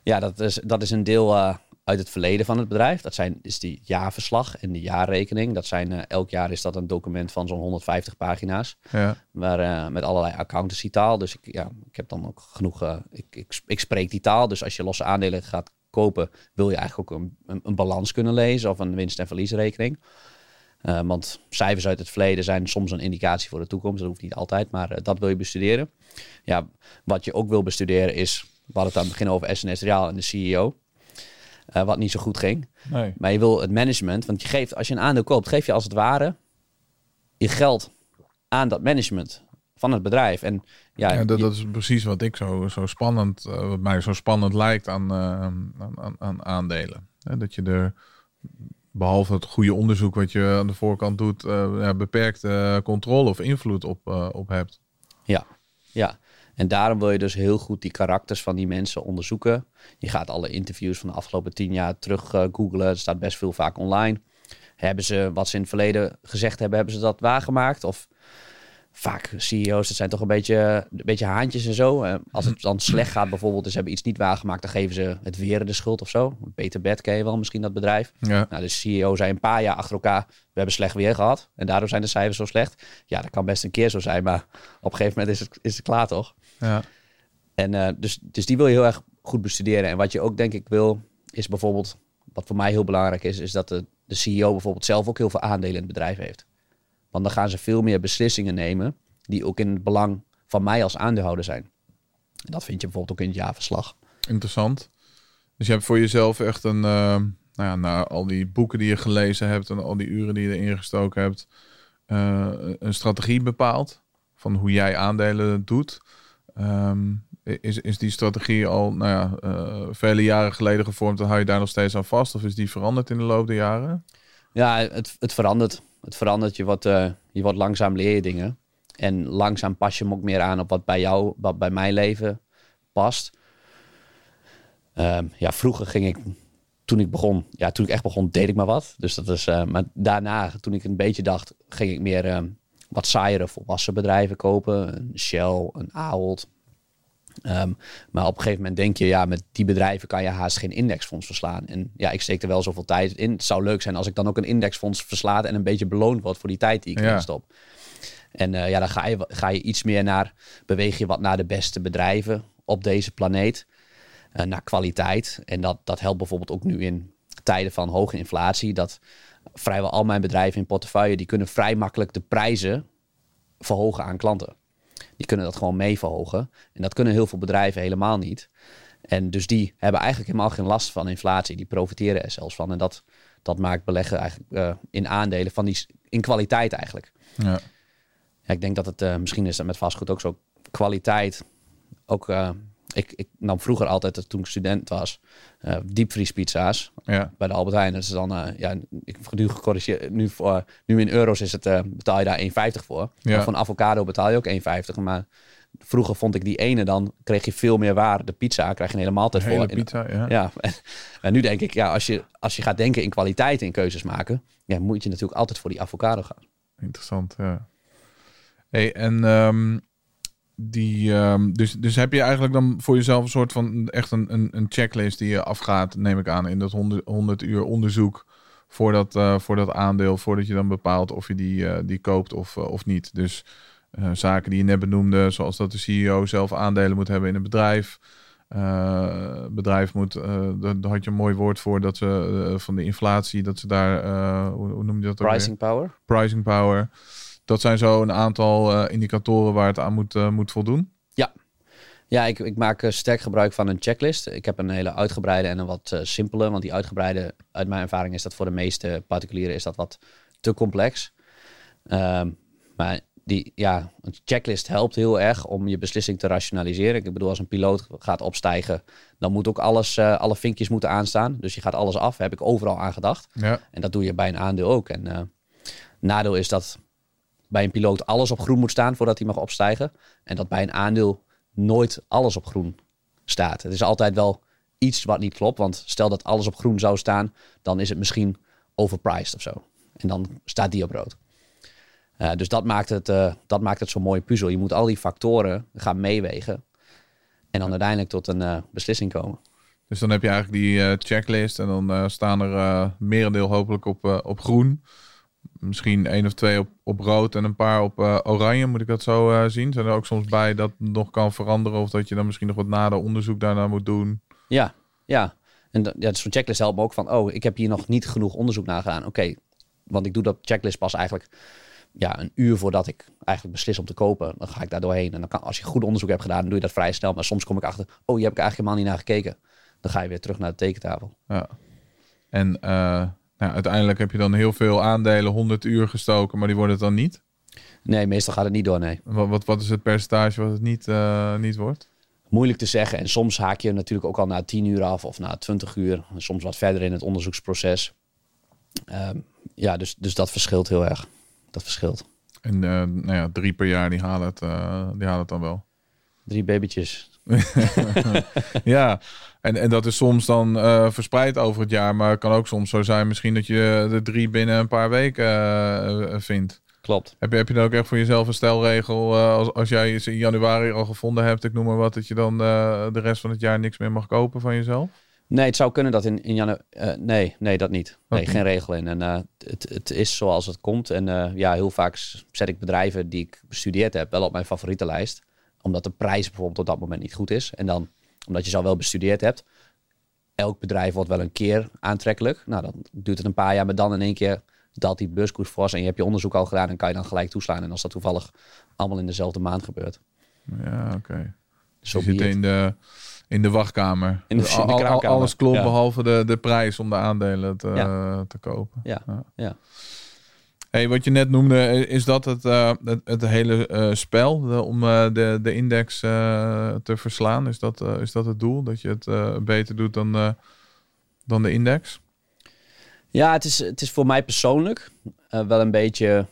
Ja, dat is, dat is een deel uit het verleden van het bedrijf. Dat zijn, is die jaarverslag en die jaarrekening. Dat zijn, elk jaar is dat een document van zo'n 150 pagina's. Ja, Maar, met allerlei accountancy taal. Dus ik, ja, ik heb dan ook genoeg... ik, ik, ik spreek die taal. Dus als je losse aandelen gaat kopen... wil je eigenlijk ook een, een, een balans kunnen lezen... of een winst- en verliesrekening. Eh, want cijfers uit het verleden zijn soms een indicatie voor de toekomst. Dat hoeft niet altijd, maar eh, dat wil je bestuderen. Ja, wat je ook wil bestuderen is... We hadden het aan het begin over SNS Real en de CEO. eh, wat niet zo goed ging. nee. Maar je wil het management, want je geeft, als je een aandeel koopt, geef je als het ware je geld aan dat management van het bedrijf. En ja, Ja, dat, je- dat is precies wat ik zo, zo spannend, eh, wat mij zo spannend lijkt aan, aan, aan, aan aandelen. Hè, dat je er, behalve het goede onderzoek wat je aan de voorkant doet, eh, ja, beperkte controle of invloed op, eh, op hebt. ja, ja. En daarom wil je dus heel goed die karakters van die mensen onderzoeken. Je gaat alle interviews van de afgelopen tien jaar terug eh, googlen. Er staat best veel vaak online. Hebben ze wat ze in het verleden gezegd hebben, hebben ze dat waargemaakt? Of vaak CEO's, dat zijn toch een beetje, een beetje haantjes en zo. Eh, als het dan slecht gaat bijvoorbeeld, dus ze hebben iets niet waargemaakt, dan geven ze het weer de schuld of zo. Peter Bed ken je wel, misschien dat bedrijf. Ja, Nou, de CEO zei een paar jaar achter elkaar, we hebben slecht weer gehad. En daardoor zijn de cijfers zo slecht. Ja, dat kan best een keer zo zijn, maar op een gegeven moment is het, is het klaar toch? ja, En eh, dus, dus die wil je heel erg goed bestuderen. En wat je ook denk ik wil, is bijvoorbeeld, wat voor mij heel belangrijk is, is dat de, de CEO bijvoorbeeld zelf ook heel veel aandelen in het bedrijf heeft. Want dan gaan ze veel meer beslissingen nemen die ook in het belang van mij als aandeelhouder zijn. En dat vind je bijvoorbeeld ook in het jaarverslag. interessant. Dus je hebt voor jezelf echt een, eh, nou ja, na al die boeken die je gelezen hebt en al die uren die je erin gestoken hebt, eh, een strategie bepaald van hoe jij aandelen doet. Ehm, is, is die strategie al nou ja, eh, vele jaren geleden gevormd en hou je daar nog steeds aan vast? Of is die veranderd in de loop der jaren? Ja, het, het verandert. Het verandert. Je wordt, eh, je wordt langzaam leer je dingen. En langzaam pas je hem ook meer aan op wat bij jou, wat bij mijn leven past. Ehm, ja, vroeger ging ik, toen ik begon, ja, toen ik echt begon, deed ik maar wat. Dus dat is, eh, maar daarna, toen ik een beetje dacht, ging ik meer ehm, wat saaiere volwassen bedrijven kopen. Een Shell, een Ahold. Ehm, maar op een gegeven moment denk je, ja, met die bedrijven kan je haast geen indexfonds verslaan. En ja, ik steek er wel zoveel tijd in. Het zou leuk zijn als ik dan ook een indexfonds verslaat en een beetje beloond word voor die tijd die ik Ja. stop. En eh, ja, dan ga je, ga je iets meer naar, beweeg je wat naar de beste bedrijven op deze planeet. eh, naar kwaliteit. En dat, dat helpt bijvoorbeeld ook nu in tijden van hoge inflatie. Dat vrijwel al mijn bedrijven in portefeuille, die kunnen vrij makkelijk de prijzen verhogen aan klanten. Die kunnen dat gewoon mee verhogen. En dat kunnen heel veel bedrijven helemaal niet. En dus die hebben eigenlijk helemaal geen last van inflatie. Die profiteren er zelfs van. En dat, dat maakt beleggen eigenlijk eh, in aandelen van die, in kwaliteit eigenlijk. Ja, Ja, ik denk dat het, eh, misschien is dat met vastgoed ook zo, kwaliteit. Ook, eh, ik, ik nam vroeger altijd, toen ik student was, eh diepvriespizza's ja, bij de Albert Heijn. Dat is dan, eh, ja, ik heb nu gecorrigeerd, nu, voor, nu in euro's is het, eh, betaal je daar 1,50 voor. Ja. Een avocado betaal je ook 1,50. Maar vroeger vond ik die ene, dan kreeg je veel meer waarde. De pizza krijg je een hele maaltijd voor. En- pizza, ja. ja, en, en nu denk ik, ja, als je, als je gaat denken in kwaliteit in keuzes maken, ja, moet je natuurlijk altijd voor die avocado gaan. Interessant, ja. Hey, en ehm, die, ehm, dus, dus heb je eigenlijk dan voor jezelf een soort van echt een, een, een checklist die je afgaat, neem ik aan, in dat 100, 100 uur onderzoek voor dat, eh, voor dat aandeel, voordat je dan bepaalt of je die, eh, die koopt of, eh, of niet. Dus zaken die je net benoemde, zoals dat de CEO zelf aandelen moet hebben in een bedrijf. Bedrijf moet, daar had je een mooi woord voor, dat ze van de inflatie, dat ze daar, hoe, hoe noem je dat ook weer? Pricing power. Pricing power. Dat zijn zo een aantal eh, indicatoren waar het aan moet, eh, moet voldoen. Ja, ik, ik maak eh, sterk gebruik van een checklist. Ik heb een hele uitgebreide en een wat eh, simpele. Want die uitgebreide, uit mijn ervaring, is dat voor de meeste particulieren is dat wat te complex. Ehm, maar die, ja, een checklist helpt heel erg om je beslissing te rationaliseren. Ik bedoel, als een piloot gaat opstijgen, dan moet ook alles, alle vinkjes moeten aanstaan. Dus je gaat alles af. Heb ik overal aan gedacht. Ja, En dat doe je bij een aandeel ook. En nadeel is dat bij een piloot alles op groen moet staan voordat hij mag opstijgen. En dat bij een aandeel nooit alles op groen staat. Het is altijd wel iets wat niet klopt. Want stel dat alles op groen zou staan, dan is het misschien overpriced of zo. En dan staat die op rood. Eh, dus dat maakt, het, eh, dat maakt het zo'n mooie puzzel. Je moet al die factoren gaan meewegen. En dan uiteindelijk tot een eh, beslissing komen. dus dan heb je eigenlijk die checklist en dan staan er merendeel hopelijk op, op groen. Misschien één of twee op, op rood en een paar op eh, oranje. Moet ik dat zo eh, zien? Zijn er ook soms bij dat nog kan veranderen of dat je dan misschien nog wat nader onderzoek daarna moet doen? Ja, ja. En dat- ja, zo'n checklist helpt me ook van, oh, ik heb hier nog niet genoeg onderzoek naar gedaan. Oké, want ik doe dat checklist pas eigenlijk ja, een uur voordat ik eigenlijk beslis om te kopen. Dan ga ik daar doorheen. En dan kan, als je goed onderzoek hebt gedaan, dan doe je dat vrij snel. Maar soms kom ik achter, oh, hier heb ik eigenlijk helemaal niet naar gekeken. Dan ga je weer terug naar de tekentafel. Ja. En eh, nou, uiteindelijk heb je dan heel veel aandelen, 100 uur gestoken, maar die worden het dan niet. Nee, meestal gaat het niet door, nee. Wat, wat, wat is het percentage wat het niet, eh, niet wordt? Moeilijk te zeggen. En soms haak je natuurlijk ook al na 10 uur af of na 20 uur. En soms wat verder in het onderzoeksproces. Ehm, ja, dus, dus dat verschilt heel erg. Dat verschilt. En eh, nou ja, drie per jaar, die halen het, eh, die halen het dan wel. Drie babytjes. ja, en, en dat is soms dan eh, verspreid over het jaar, maar het kan ook soms zo zijn misschien dat je de drie binnen een paar weken eh, eh, vindt. Klopt. Heb je, heb je dan ook echt voor jezelf een stelregel, als, als jij ze in januari al gevonden hebt, ik noem maar wat, dat je dan de rest van het jaar niks meer mag kopen van jezelf? Nee, het zou kunnen dat in, in januari... nee, nee, dat niet. Nee, geen regel in. En het, het is zoals het komt. En ja, heel vaak zet ik bedrijven die ik bestudeerd heb wel op mijn favoriete lijst. Omdat de prijs bijvoorbeeld op dat moment niet goed is. En dan, omdat je ze al wel bestudeerd hebt. Elk bedrijf wordt wel een keer aantrekkelijk. Nou, dan duurt het een paar jaar, maar dan in één keer daalt die beurskoers fors. En je hebt je onderzoek al gedaan en kan je dan gelijk toeslaan. En als dat toevallig allemaal in dezelfde maand gebeurt. Ja, oké. Zo je zit be it. in de, in de wachtkamer. In de- Dus in de al- alles klopt Ja. behalve de, de prijs om de aandelen te, Ja. te kopen. Ja, ja. Hey, wat je net noemde, is dat het, eh, het, hele eh, spel om eh, de, de index eh, te verslaan? Is dat, eh, is dat het doel? Dat je het eh, beter doet dan, eh, dan de index? Ja, het is, het is voor mij persoonlijk eh, wel een beetje.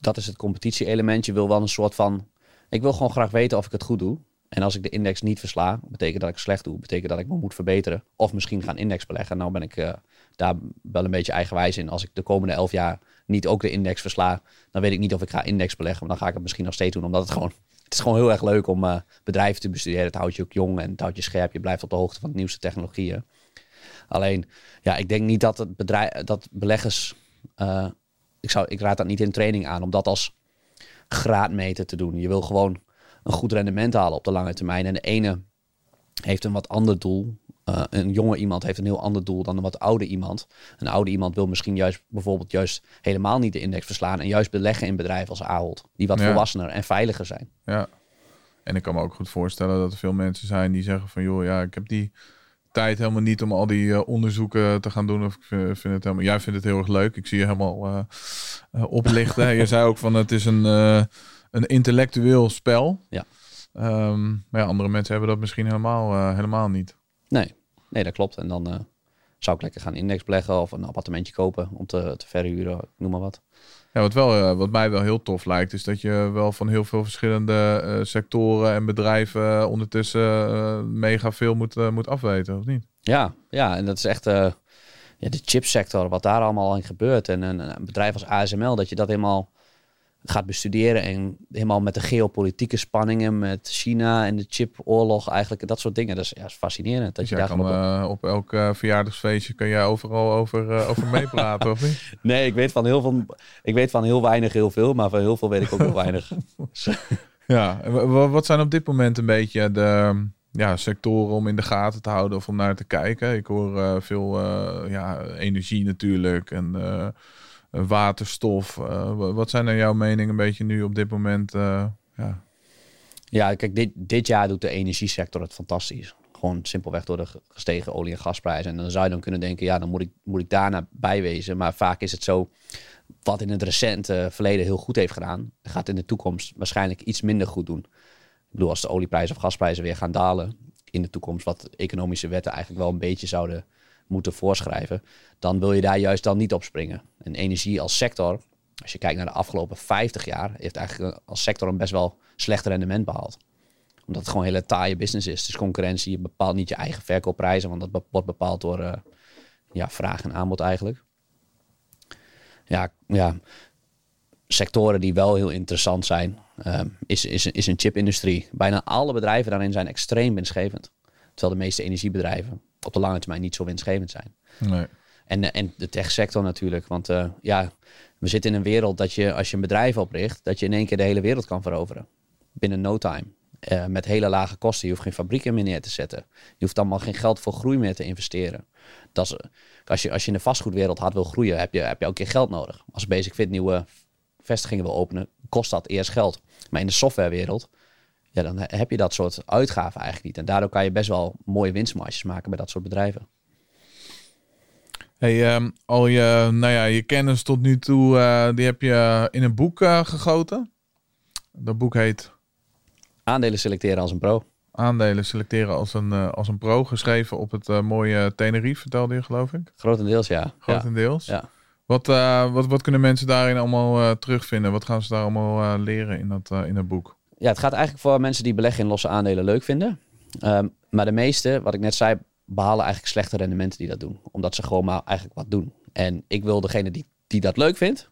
Dat is het competitie-element. Je wil wel een soort van. Ik wil gewoon graag weten of ik het goed doe. En als ik de index niet versla, betekent dat ik slecht doe. Betekent dat ik me moet verbeteren. Of misschien gaan index beleggen. Nou ben ik eh, daar wel een beetje eigenwijs in. Als ik de komende elf jaar niet ook de index versla, dan weet ik niet of ik ga index beleggen. Maar dan ga ik het misschien nog steeds doen. Omdat het gewoon. Het is gewoon heel erg leuk om eh, bedrijven te bestuderen. Het houdt je ook jong en het houdt je scherp. Je blijft op de hoogte van de nieuwste technologieën. Alleen, ja, ik denk niet dat het bedrijf, dat beleggers, eh, ik, zou, ik raad dat niet in training aan om dat als graadmeter te doen. Je wil gewoon een goed rendement halen op de lange termijn. En de ene heeft een wat ander doel. Eh, een jonge iemand heeft een heel ander doel dan een wat oude iemand. Een oude iemand wil misschien juist bijvoorbeeld juist helemaal niet de index verslaan en juist beleggen in bedrijven als Ahold, die wat Ja. volwassener en veiliger zijn. Ja. En ik kan me ook goed voorstellen dat er veel mensen zijn die zeggen van... joh, ja, ik heb die tijd helemaal niet om al die eh, onderzoeken te gaan doen. Of ik vind, vind het helemaal... Jij vindt het heel erg leuk. Ik zie je helemaal eh, oplichten. je zei ook van het is een, een intellectueel spel. Ja. Ehm, maar ja, andere mensen hebben dat misschien helemaal, helemaal niet. Nee, nee, dat klopt. En dan eh, zou ik lekker gaan index beleggen of een appartementje kopen om te, te verhuren, noem maar wat. Ja, wat, wel, eh, wat mij wel heel tof lijkt, is dat je wel van heel veel verschillende eh, sectoren en bedrijven ondertussen mega veel moet, moet afweten, of niet? Ja, ja, en dat is echt ja, de chipsector, wat daar allemaal in gebeurt. En een, een bedrijf als ASML, dat je dat helemaal gaat bestuderen en helemaal met de geopolitieke spanningen met China en de chipoorlog eigenlijk dat soort dingen. Dat is, ja, is fascinerend. Dat Dus je daar kan, op- eh, op elk eh, verjaardagsfeestje kan jij overal over, eh, over meepraten, of niet? Nee, ik weet van heel veel. Ik weet van heel weinig heel veel, maar van heel veel weet ik ook heel weinig. Ja, wat zijn op dit moment een beetje de ja, sectoren om in de gaten te houden of om naar te kijken? Ik hoor veel ja, energie natuurlijk en waterstof. Eh, wa- wat zijn naar jouw mening een beetje nu op dit moment? eh, ja. Ja, kijk, dit, dit jaar doet de energiesector het fantastisch. Gewoon simpelweg door de ge- gestegen olie- en gasprijzen. En dan zou je dan kunnen denken, ja, dan moet ik, moet ik daarna bijwezen. Maar vaak is het zo, wat in het recente verleden heel goed heeft gedaan, gaat in de toekomst waarschijnlijk iets minder goed doen. Ik bedoel, als de olieprijzen of gasprijzen weer gaan dalen in de toekomst, wat economische wetten eigenlijk wel een beetje zouden moeten voorschrijven, dan wil je daar juist dan niet op springen. En energie als sector, als je kijkt naar de afgelopen 50 jaar, heeft eigenlijk als sector een best wel slecht rendement behaald omdat het gewoon een hele taaie business is. Dus concurrentie, je bepaalt niet je eigen verkoopprijzen, want dat wordt bepaald door eh, ja, vraag en aanbod eigenlijk. Ja, ja, sectoren die wel heel interessant zijn, ehm, is, is, is een chipindustrie. Bijna alle bedrijven daarin zijn extreem winstgevend. Terwijl de meeste energiebedrijven op de lange termijn niet zo winstgevend zijn. Nee. En, eh, en de techsector natuurlijk. Want eh, ja, we zitten in een wereld dat je, als je een bedrijf opricht, dat je in één keer de hele wereld kan veroveren. Binnen no time. Eh, met hele lage kosten. Je hoeft geen fabrieken meer neer te zetten. Je hoeft allemaal geen geld voor groei meer te investeren. Dat is, als, je, als je in de vastgoedwereld hard wil groeien, heb je, heb je ook een keer geld nodig. Als Basic Fit nieuwe vestigingen wil openen, kost dat eerst geld. Maar in de softwarewereld, ja, dan he- heb je dat soort uitgaven eigenlijk niet. En daardoor kan je best wel mooie winstmarges maken bij dat soort bedrijven. Hey, ehm, al je, nou ja, je kennis tot nu toe, eh, die heb je in een boek eh, gegoten. Dat boek heet Aandelen selecteren als een pro. Aandelen selecteren als een, eh, als een pro, geschreven op het mooie Tenerife, vertelde je geloof ik. Grotendeels ja. Grotendeels. Ja. Wat, wat, wat kunnen mensen daarin allemaal terugvinden? Wat gaan ze daar allemaal leren in dat, in dat boek? Ja, het gaat eigenlijk voor mensen die beleggen in losse aandelen leuk vinden. Ehm, maar de meeste, wat ik net zei, behalen eigenlijk slechte rendementen die dat doen. Omdat ze gewoon maar eigenlijk wat doen. En ik wil degene die, die dat leuk vindt,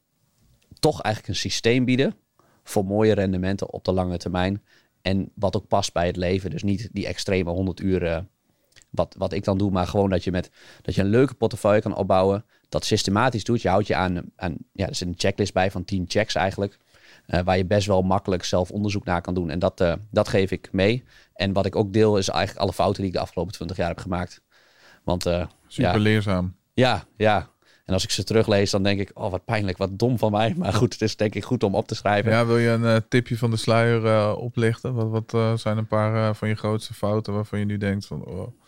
toch eigenlijk een systeem bieden voor mooie rendementen op de lange termijn. En wat ook past bij het leven. Dus niet die extreme 100 uur eh, wat, wat ik dan doe, maar gewoon dat je, met, dat je een leuke portefeuille kan opbouwen. Dat systematisch doet. Je houdt je aan, aan ja, er zit een checklist bij van 10 checks eigenlijk. Eh, waar je best wel makkelijk zelf onderzoek naar kan doen. En dat, eh, dat geef ik mee. En wat ik ook deel is eigenlijk alle fouten die ik de afgelopen 20 jaar heb gemaakt. Want eh, Super ja, leerzaam. ja, ja. En als ik ze teruglees, dan denk ik, oh wat pijnlijk, wat dom van mij. Maar goed, het is denk ik goed om op te schrijven. Ja, wil je een tipje van de sluier oplichten? Wat, wat zijn een paar van je grootste fouten waarvan je nu denkt van... Oh,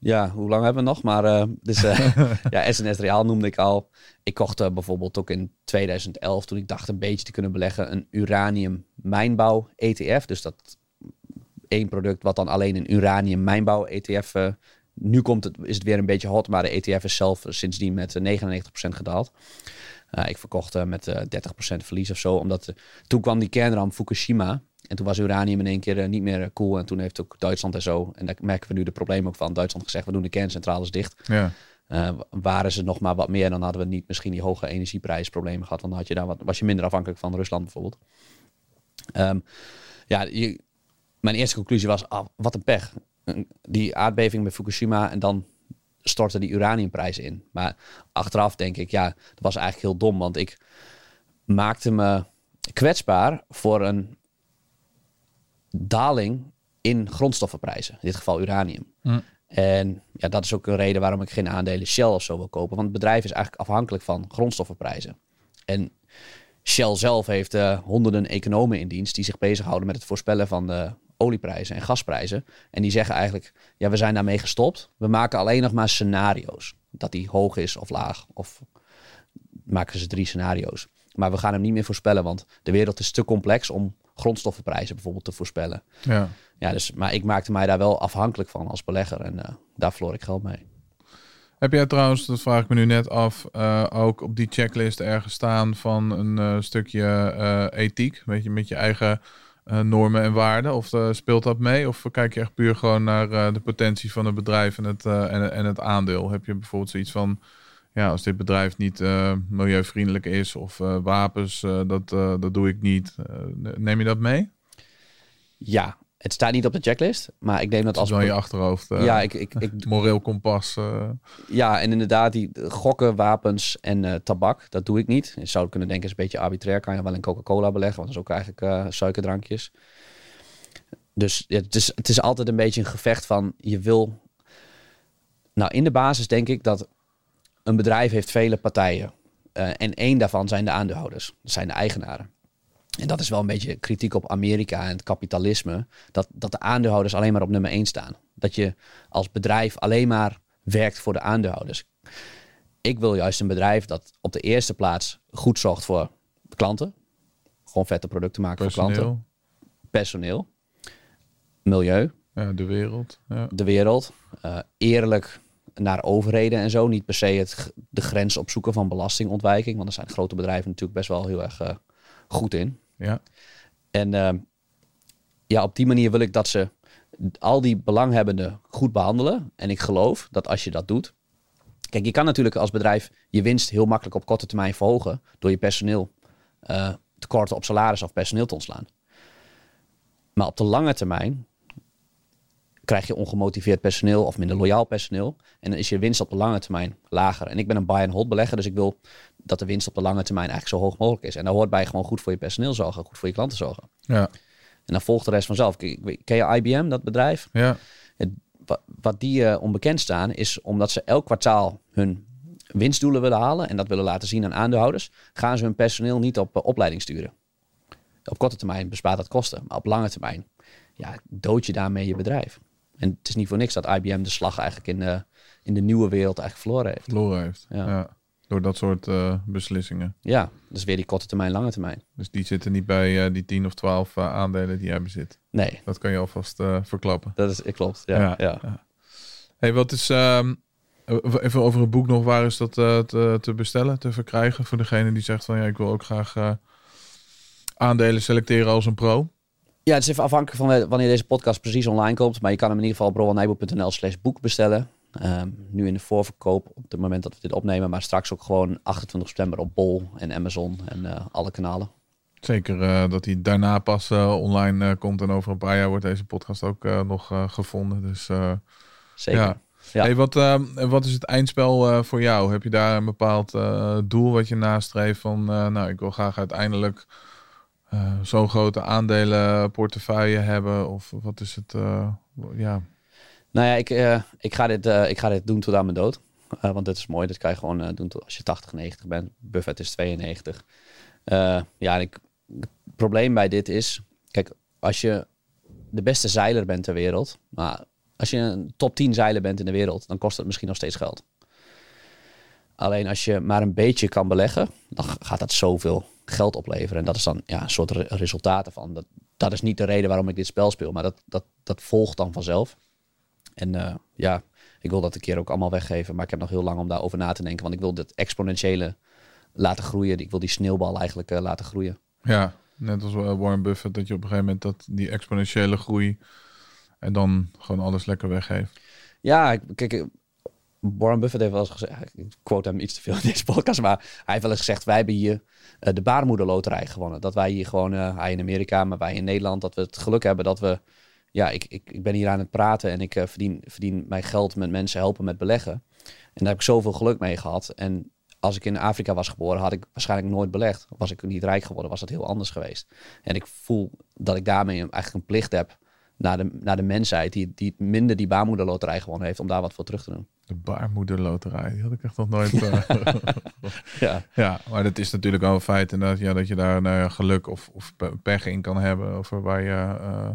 Ja, hoe lang hebben we nog? Maar eh, dus, eh, ja, SNS Reaal noemde ik al. Ik kocht eh, bijvoorbeeld ook in 2011, toen ik dacht een beetje te kunnen beleggen, een uranium mijnbouw ETF. Dus dat één product wat dan alleen een uranium mijnbouw ETF. nu komt het, is het weer een beetje hot, maar de ETF is zelf sindsdien met eh, 99% gedaald. Ik verkocht met eh 30% verlies of zo, omdat toen kwam die kernramp Fukushima. En toen was uranium in één keer eh, niet meer eh, cool. En toen heeft ook Duitsland en zo, en daar merken we nu de problemen ook van, Duitsland gezegd, we doen de kerncentrales dicht. ja. Eh, waren ze nog maar wat meer, dan hadden we niet misschien die hoge energieprijsproblemen gehad. Want dan had je daar wat, was je minder afhankelijk van Rusland bijvoorbeeld. Ehm, ja, je, mijn eerste conclusie was, ah, wat een pech. Die aardbeving bij Fukushima en dan stortte die uraniumprijzen in. Maar achteraf denk ik, ja, dat was eigenlijk heel dom. Want ik maakte me kwetsbaar voor een daling in grondstoffenprijzen. In dit geval uranium. Hm. En ja, dat is ook een reden waarom ik geen aandelen Shell of zo wil kopen. Want het bedrijf is eigenlijk afhankelijk van grondstoffenprijzen. En Shell zelf heeft eh, honderden economen in dienst die zich bezighouden met het voorspellen van de olieprijzen en gasprijzen. En die zeggen eigenlijk, ja, we zijn daarmee gestopt. We maken alleen nog maar scenario's. Dat die hoog is of laag. Of maken ze drie scenario's. Maar we gaan hem niet meer voorspellen, want de wereld is te complex om grondstoffenprijzen bijvoorbeeld te voorspellen. ja. Ja, dus, maar ik maakte mij daar wel afhankelijk van als belegger en eh, daar verloor ik geld mee. Heb jij trouwens, dat vraag ik me nu net af, eh, ook op die checklist ergens staan van een eh, stukje ethiek? Weet je, met je eigen normen en waarden? Of speelt dat mee? Of kijk je echt puur gewoon naar de potentie van het bedrijf en het, en, en het aandeel? Heb je bijvoorbeeld zoiets van, ja, als dit bedrijf niet eh, milieuvriendelijk is of eh, wapens, eh, dat, dat doe ik niet. Neem je dat mee? Ja, het staat niet op de checklist, maar ik neem dat Als in je achterhoofd. ja, ik, ik, ik, Moreel kompas. ja, en inderdaad, die gokken, wapens en tabak, dat doe ik niet. Je zou kunnen denken, is een beetje arbitrair. Kan je wel in Coca-Cola beleggen, want dat is ook eigenlijk suikerdrankjes. Dus ja, het, is, het is altijd een beetje een gevecht van, je wil... Nou, in de basis denk ik dat een bedrijf heeft vele partijen. Eh, en één daarvan zijn de aandeelhouders. Dat zijn de eigenaren. En dat is wel een beetje kritiek op Amerika en het kapitalisme. Dat, dat de aandeelhouders alleen maar op nummer één staan. Dat je als bedrijf alleen maar werkt voor de aandeelhouders. Ik wil juist een bedrijf dat op de eerste plaats goed zorgt voor klanten. Gewoon vette producten maken voor klanten. personeel. Personeel. Milieu. Ja, de wereld. Ja. De wereld. eh, eerlijk naar overheden en zo. Niet per se het, de grens opzoeken van belastingontwijking. Want daar zijn grote bedrijven natuurlijk best wel heel erg eh, goed in. ja. En ehm, ja, op die manier wil ik dat ze al die belanghebbenden goed behandelen. En ik geloof dat als je dat doet. Kijk, je kan natuurlijk als bedrijf je winst heel makkelijk op korte termijn verhogen. door je personeel eh tekorten op salaris of personeel te ontslaan. Maar op de lange termijn krijg je ongemotiveerd personeel of minder loyaal personeel. En dan is je winst op de lange termijn lager. En ik ben een buy-and-hold belegger, dus ik wil dat de winst op de lange termijn eigenlijk zo hoog mogelijk is. En daar hoort bij gewoon goed voor je personeel zorgen, goed voor je klanten zorgen. Ja. En dan volgt de rest vanzelf. Ken je IBM, dat bedrijf? Ja. Het- wat die eh, onbekend staan, is omdat ze elk kwartaal hun winstdoelen willen halen en dat willen laten zien aan aandeelhouders, gaan ze hun personeel niet op eh, opleiding sturen. Op korte termijn bespaart dat kosten, maar op lange termijn ja, dood je daarmee je bedrijf. En het is niet voor niks dat IBM de slag eigenlijk in, de in de nieuwe wereld eigenlijk verloren heeft. verloren heeft. Ja. Ja. Door dat soort eh, beslissingen. Ja, dus weer die korte termijn, lange termijn. Dus die zitten niet bij eh, die 10 of 12 eh, aandelen die jij bezit. Nee, Dat kan je alvast verklappen. dat is, klopt. Ja, ja. Hey, wat is. ehm, even over het boek nog. Waar is dat te, te bestellen, te verkrijgen? Voor degene die zegt van ja, ik wil ook graag aandelen selecteren als een pro. Ja, het is even afhankelijk van wanneer deze podcast precies online komt. Maar je kan hem in ieder geval browanijboek.nl slash boek bestellen. Ehm, nu in de voorverkoop op het moment dat we dit opnemen. Maar straks ook gewoon 28 september op Bol en Amazon en eh, alle kanalen. Zeker eh, dat hij daarna pas eh, online eh, komt. En over een paar jaar wordt deze podcast ook eh, nog eh, gevonden. Dus eh, Zeker. Ja. Ja. Hey, wat, ehm, wat is het eindspel eh, voor jou? Heb je daar een bepaald eh, doel wat je nastreeft van, eh, nou, ik wil graag uiteindelijk eh, zo'n grote aandelenportefeuille hebben? Of wat is het? eh, ja, Nou ja, ik, eh, ik, ga dit, ik ga dit doen tot aan mijn dood. Want dit is mooi. Dit kan je gewoon doen tot als je 80, 90 bent. Buffett is 92. Eh, ja, ik, het probleem bij dit is... Kijk, als je de beste zeiler bent ter wereld... Maar als je een top 10 zeiler bent in de wereld... dan kost het misschien nog steeds geld. Alleen als je maar een beetje kan beleggen... dan gaat dat zoveel geld opleveren. En dat is dan ja, een soort re- resultaat ervan. Dat, dat is niet de reden waarom ik dit spel speel. Maar dat, dat, dat volgt dan vanzelf. En eh, ja, ik wil dat een keer ook allemaal weggeven. Maar ik heb nog heel lang om daarover na te denken. Want ik wil dat exponentiële laten groeien. Ik wil die sneeuwbal eigenlijk eh, laten groeien. ja, net als eh, Warren Buffett, dat je op een gegeven moment dat, die exponentiële groei en dan gewoon alles lekker weggeeft. Ja, ik- kijk, Warren Buffett heeft wel eens gezegd... Ik quote hem iets te veel in deze podcast. Maar hij heeft wel eens gezegd... Wij hebben hier eh, de baarmoederloterij gewonnen. Dat wij hier gewoon... eh, hij in Amerika, maar wij in Nederland... Dat we het geluk hebben dat we... Ja, ik, ik, ik ben hier aan het praten en ik eh, verdien, verdien mijn geld met mensen helpen met beleggen. En daar heb ik zoveel geluk mee gehad. En als ik in Afrika was geboren, had ik waarschijnlijk nooit belegd. Was ik niet rijk geworden, was dat heel anders geweest. En ik voel dat ik daarmee eigenlijk een plicht heb naar de, naar de mensheid die, die minder die baarmoederloterij gewonnen heeft, om daar wat voor terug te doen. De baarmoederloterij, die had ik echt nog nooit. eh, Ja, Ja, maar dat is natuurlijk wel een feit inderdaad, ja, dat je daar nou ja, geluk of, of pe- pech in kan hebben. Over waar je eh,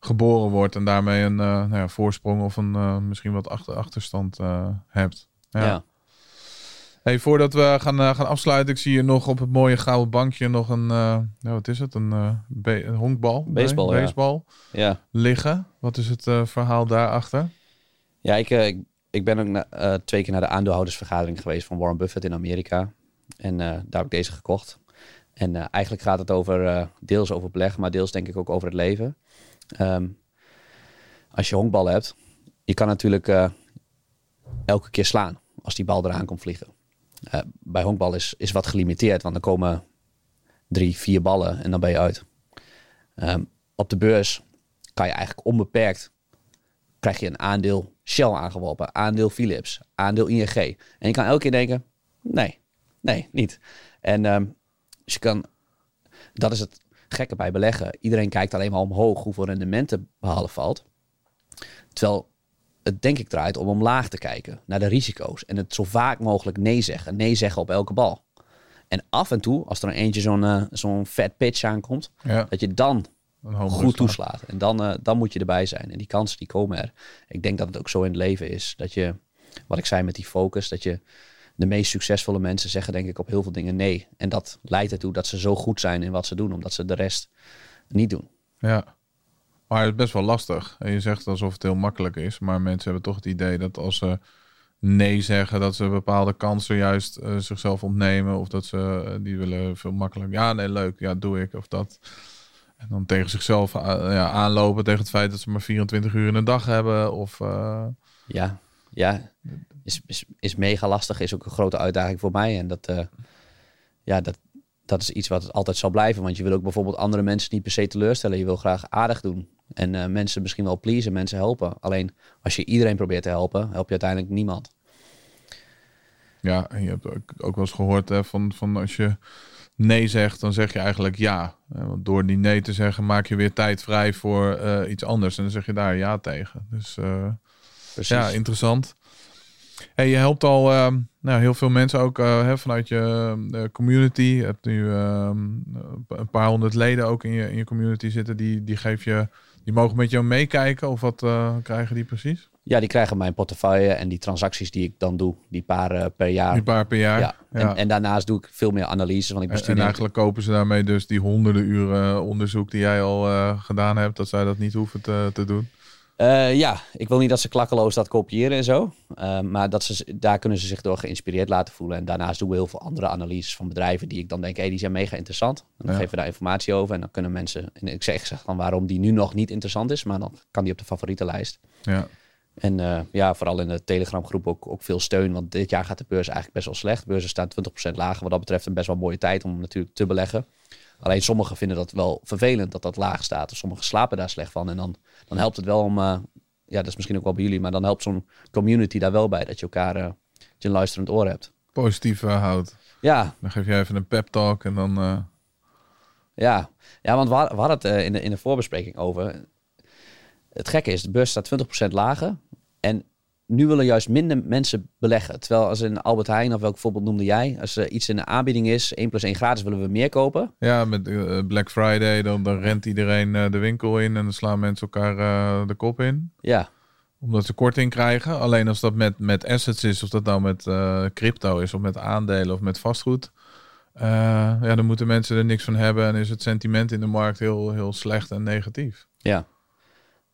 geboren wordt en daarmee een eh, nou ja, voorsprong of een misschien wat achter, achterstand hebt. Ja. ja. Hey, voordat we gaan, gaan afsluiten, ik zie hier nog op het mooie gouden bankje nog een, nou, wat is het, een, be- een honkbal? Baseball, ja. baseball ja. liggen. Wat is het verhaal daarachter? Ja, ik, ik, ik ben ook eh, twee keer naar de aandeelhoudersvergadering geweest van Warren Buffett in Amerika. En eh, daar heb ik deze gekocht. En eh, eigenlijk gaat het over deels over beleggen, maar deels denk ik ook over het leven. Ehm, als je honkbal hebt, je kan natuurlijk elke keer slaan als die bal eraan komt vliegen. Bij honkbal is, is wat gelimiteerd, want dan komen drie, vier ballen en dan ben je uit. Ehm, op de beurs kan je eigenlijk onbeperkt krijg je een aandeel Shell aangeworpen, aandeel Philips, aandeel ING. En je kan elke keer denken, nee, nee, niet. En ehm, dus je kan, dat is het gekke bij beleggen. Iedereen kijkt alleen maar omhoog hoeveel rendement te behalen valt. Terwijl het denk ik draait om omlaag te kijken naar de risico's. En het zo vaak mogelijk nee zeggen. Nee zeggen op elke bal. En af en toe, als er een eentje zo'n uh, zo'n fat pitch aankomt, Ja. dat je dan goed toeslaat. En dan, eh, dan moet je erbij zijn. En die kansen die komen er. Ik denk dat het ook zo in het leven is. Dat je, wat ik zei met die focus, dat je de meest succesvolle mensen zeggen denk ik op heel veel dingen nee. En dat leidt ertoe dat ze zo goed zijn in wat ze doen, omdat ze de rest niet doen. Ja. Maar het is best wel lastig. En je zegt alsof het heel makkelijk is. Maar mensen hebben toch het idee dat als ze nee zeggen, dat ze bepaalde kansen juist eh, zichzelf ontnemen. Of dat ze eh, die willen veel makkelijker. Ja, nee, leuk. Ja, doe ik. Of dat. En dan tegen zichzelf eh, ja, aanlopen tegen het feit dat ze maar 24 uur in een dag hebben. Of eh, Ja, ja. Is, is, is mega lastig. Is ook een grote uitdaging voor mij. En dat, eh, ja, dat, dat is iets wat altijd zal blijven. Want je wil ook bijvoorbeeld andere mensen niet per se teleurstellen. Je wil graag aardig doen. En mensen misschien wel pleasen, mensen helpen. Alleen als je iedereen probeert te helpen, help je uiteindelijk niemand. ja, en je hebt ook, ook wel eens gehoord hè, van, van als je nee zegt, dan zeg je eigenlijk ja. Eh, Want door die nee te zeggen, maak je weer tijd vrij voor eh, iets anders. En dan zeg je daar ja tegen. Dus eh. Ja, interessant. Hey, je helpt al ehm, nou, heel veel mensen ook hè, vanuit je eh, community. Je hebt nu ehm, een paar honderd leden ook in je, in je community zitten. Die, die geef je, die mogen met jou meekijken. Of wat krijgen die precies? Ja, die krijgen mijn portefeuille en die transacties die ik dan doe, die paar eh, per jaar. Die paar per jaar. ja. En, en daarnaast doe ik veel meer analyses, want ik En- bestuur en eigenlijk kopen ze daarmee dus die honderden uren onderzoek die jij al eh, gedaan hebt. Dat zij dat niet hoeven te, te doen. Eh, ja, ik wil niet dat ze klakkeloos dat kopiëren en zo. Eh, maar dat ze, daar kunnen ze zich door geïnspireerd laten voelen. En daarnaast doen we heel veel andere analyses van bedrijven die ik dan denk, hé, die zijn mega interessant. En dan Ja. geven we daar informatie over. En dan kunnen mensen, en ik zeg, zeg dan waarom die nu nog niet interessant is, maar dan kan die op de favorietenlijst. Ja. En eh, ja, vooral in de Telegram groep ook, ook veel steun. Want dit jaar gaat de beurs eigenlijk best wel slecht. De beurzen staan 20% lager. Wat dat betreft een best wel mooie tijd om natuurlijk te beleggen. Alleen sommigen vinden dat wel vervelend dat dat laag staat. Of sommigen slapen daar slecht van. En dan, dan helpt het wel om, eh, ja dat is misschien ook wel bij jullie. Maar dan helpt zo'n community daar wel bij. Dat je elkaar, eh, je een luisterend oor hebt. Positief houdt. Ja, Dan geef jij even een pep talk en dan... Ja, ja want we hadden het in, de, in de voorbespreking over. Het gekke is, de beurs staat 20% lager. En nu willen juist minder mensen beleggen. Terwijl als in Albert Heijn, of welk voorbeeld noemde jij? Als er iets in de aanbieding is, 1 plus 1 gratis, willen we meer kopen. Ja, met eh, Black Friday, dan, dan rent iedereen eh, de winkel in en dan slaan mensen elkaar eh, de kop in. Ja, Omdat ze korting krijgen. Alleen als dat met, met assets is, of dat nou met crypto is, of met aandelen of met vastgoed. ja, dan moeten mensen er niks van hebben en is het sentiment in de markt heel, heel slecht en negatief. ja.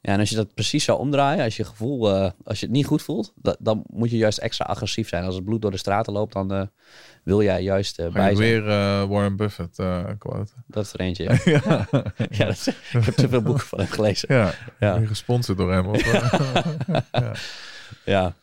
Ja, en als je dat precies zou omdraaien, als je gevoel, eh, als je het niet goed voelt, da- dan moet je juist extra agressief zijn. Als het bloed door de straten loopt, dan eh, wil jij juist eh, Ga bij weer eh, Warren Buffett eh quote. Dat is er eentje. Ja, ja, ja is- ik heb te veel boeken van hem gelezen. ja. Ja. Gesponsord door hem. Of, eh? Ja.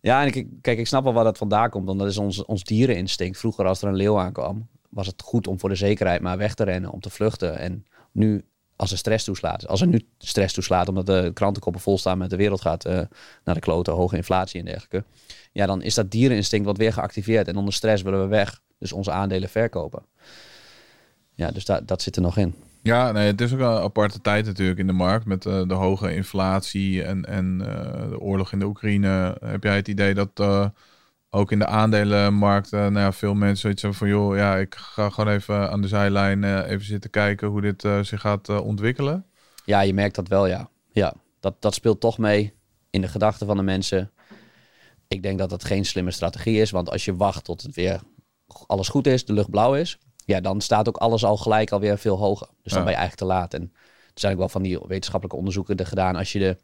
Ja, en ik, kijk, ik snap wel waar dat vandaan komt. Want dat is ons, ons diereninstinct. Vroeger als er een leeuw aankwam, was het goed om voor de zekerheid maar weg te rennen, om te vluchten. En nu, als er stress toeslaat, als er nu stress toeslaat, omdat de krantenkoppen vol staan met de wereld gaat eh, naar de kloten, hoge inflatie en dergelijke. Ja, dan is dat diereninstinct wat weer geactiveerd. En onder stress willen we weg. Dus onze aandelen verkopen. Ja, dus da dat zit er nog in. Ja, nee, het is ook een aparte tijd natuurlijk in de markt met eh, de hoge inflatie en, en eh, de oorlog in de Oekraïne. Heb jij het idee dat ook in de aandelenmarkt nou ja, veel mensen zoiets hebben van joh, ja, ik ga gewoon even aan de zijlijn eh, even zitten kijken hoe dit eh, zich gaat eh, ontwikkelen? Ja, je merkt dat wel, ja. Ja, dat, dat speelt toch mee in de gedachten van de mensen. Ik denk dat dat geen slimme strategie is, want als je wacht tot het weer alles goed is, de lucht blauw is, ja, dan staat ook alles al gelijk alweer veel hoger. Dus dan Ja. ben je eigenlijk te laat. En er zijn ook wel van die wetenschappelijke onderzoeken er gedaan. Als je de,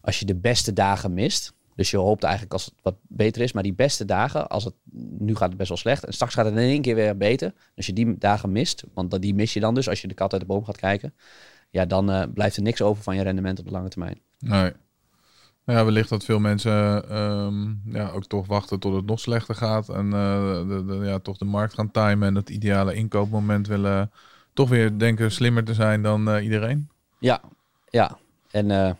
als je de beste dagen mist, dus je hoopt eigenlijk als het wat beter is, maar die beste dagen, als het nu gaat het best wel slecht en straks gaat het in één keer weer beter. Als je die dagen mist, want die mis je dan dus als je de kat uit de boom gaat kijken, ja, dan eh, blijft er niks over van je rendement op de lange termijn. Nee. Nou ja, wellicht dat veel mensen ehm, ja, ook toch wachten tot het nog slechter gaat. En eh, de, de- ja, toch de markt gaan timen en dat ideale inkoopmoment willen toch weer denken slimmer te zijn dan eh, iedereen. Ja, ja. En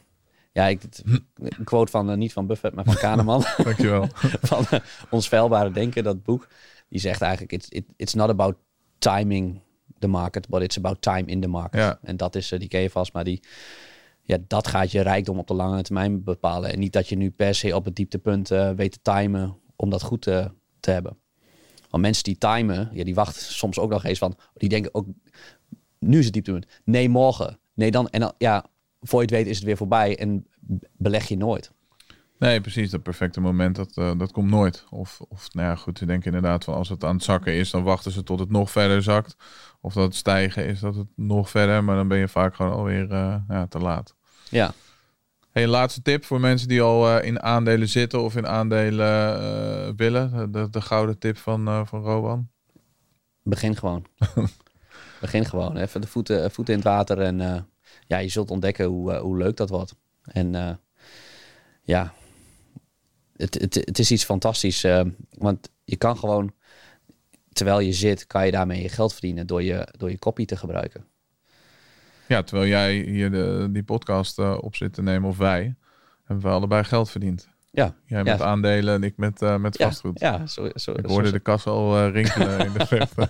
ja, ik, het- een quote van, eh, niet van Buffett, maar van Kahneman. Dankjewel. van eh, Ons Veilbare Denken, dat boek. Die zegt eigenlijk, it's, it, it's not about timing the market, but it's about time in the market. Ja. En dat is, eh, die ken je vast, maar die, ja, dat gaat je rijkdom op de lange termijn bepalen. En niet dat je nu per se op het dieptepunt weet te timen om dat goed te hebben. Want mensen die timen, ja, die wachten soms ook nog eens van, die denken ook, nu is het dieptepunt. Nee, morgen. Nee, dan. En dan, ja, voor je het weet is het weer voorbij en beleg je nooit. Nee, precies. Dat perfecte moment, dat, eh, dat komt nooit. Of, of nou ja, goed, ze denken inderdaad van als het aan het zakken is, dan wachten ze tot het nog verder zakt. Of dat het stijgen is, dat het nog verder. Maar dan ben je vaak gewoon alweer eh, ja, te laat. Ja. Hey, een laatste tip voor mensen die al eh, in aandelen zitten of in aandelen willen. De, de gouden tip van, van Rowan. Begin gewoon. Begin gewoon. Even de voeten, voeten in het water. En ja, je zult ontdekken hoe, eh, hoe leuk dat wordt. En eh, ja, het, het, het is iets fantastisch. eh, want je kan gewoon, terwijl je zit, kan je daarmee je geld verdienen door je, door je kopie te gebruiken. Ja, terwijl jij hier de, die podcast op zit te nemen, of wij, hebben we allebei geld verdiend. Ja, Jij Ja. met aandelen en ik met, eh, met ja, vastgoed. ja zo, zo, Ik hoorde zo- de kassa al rinkelen in de verte.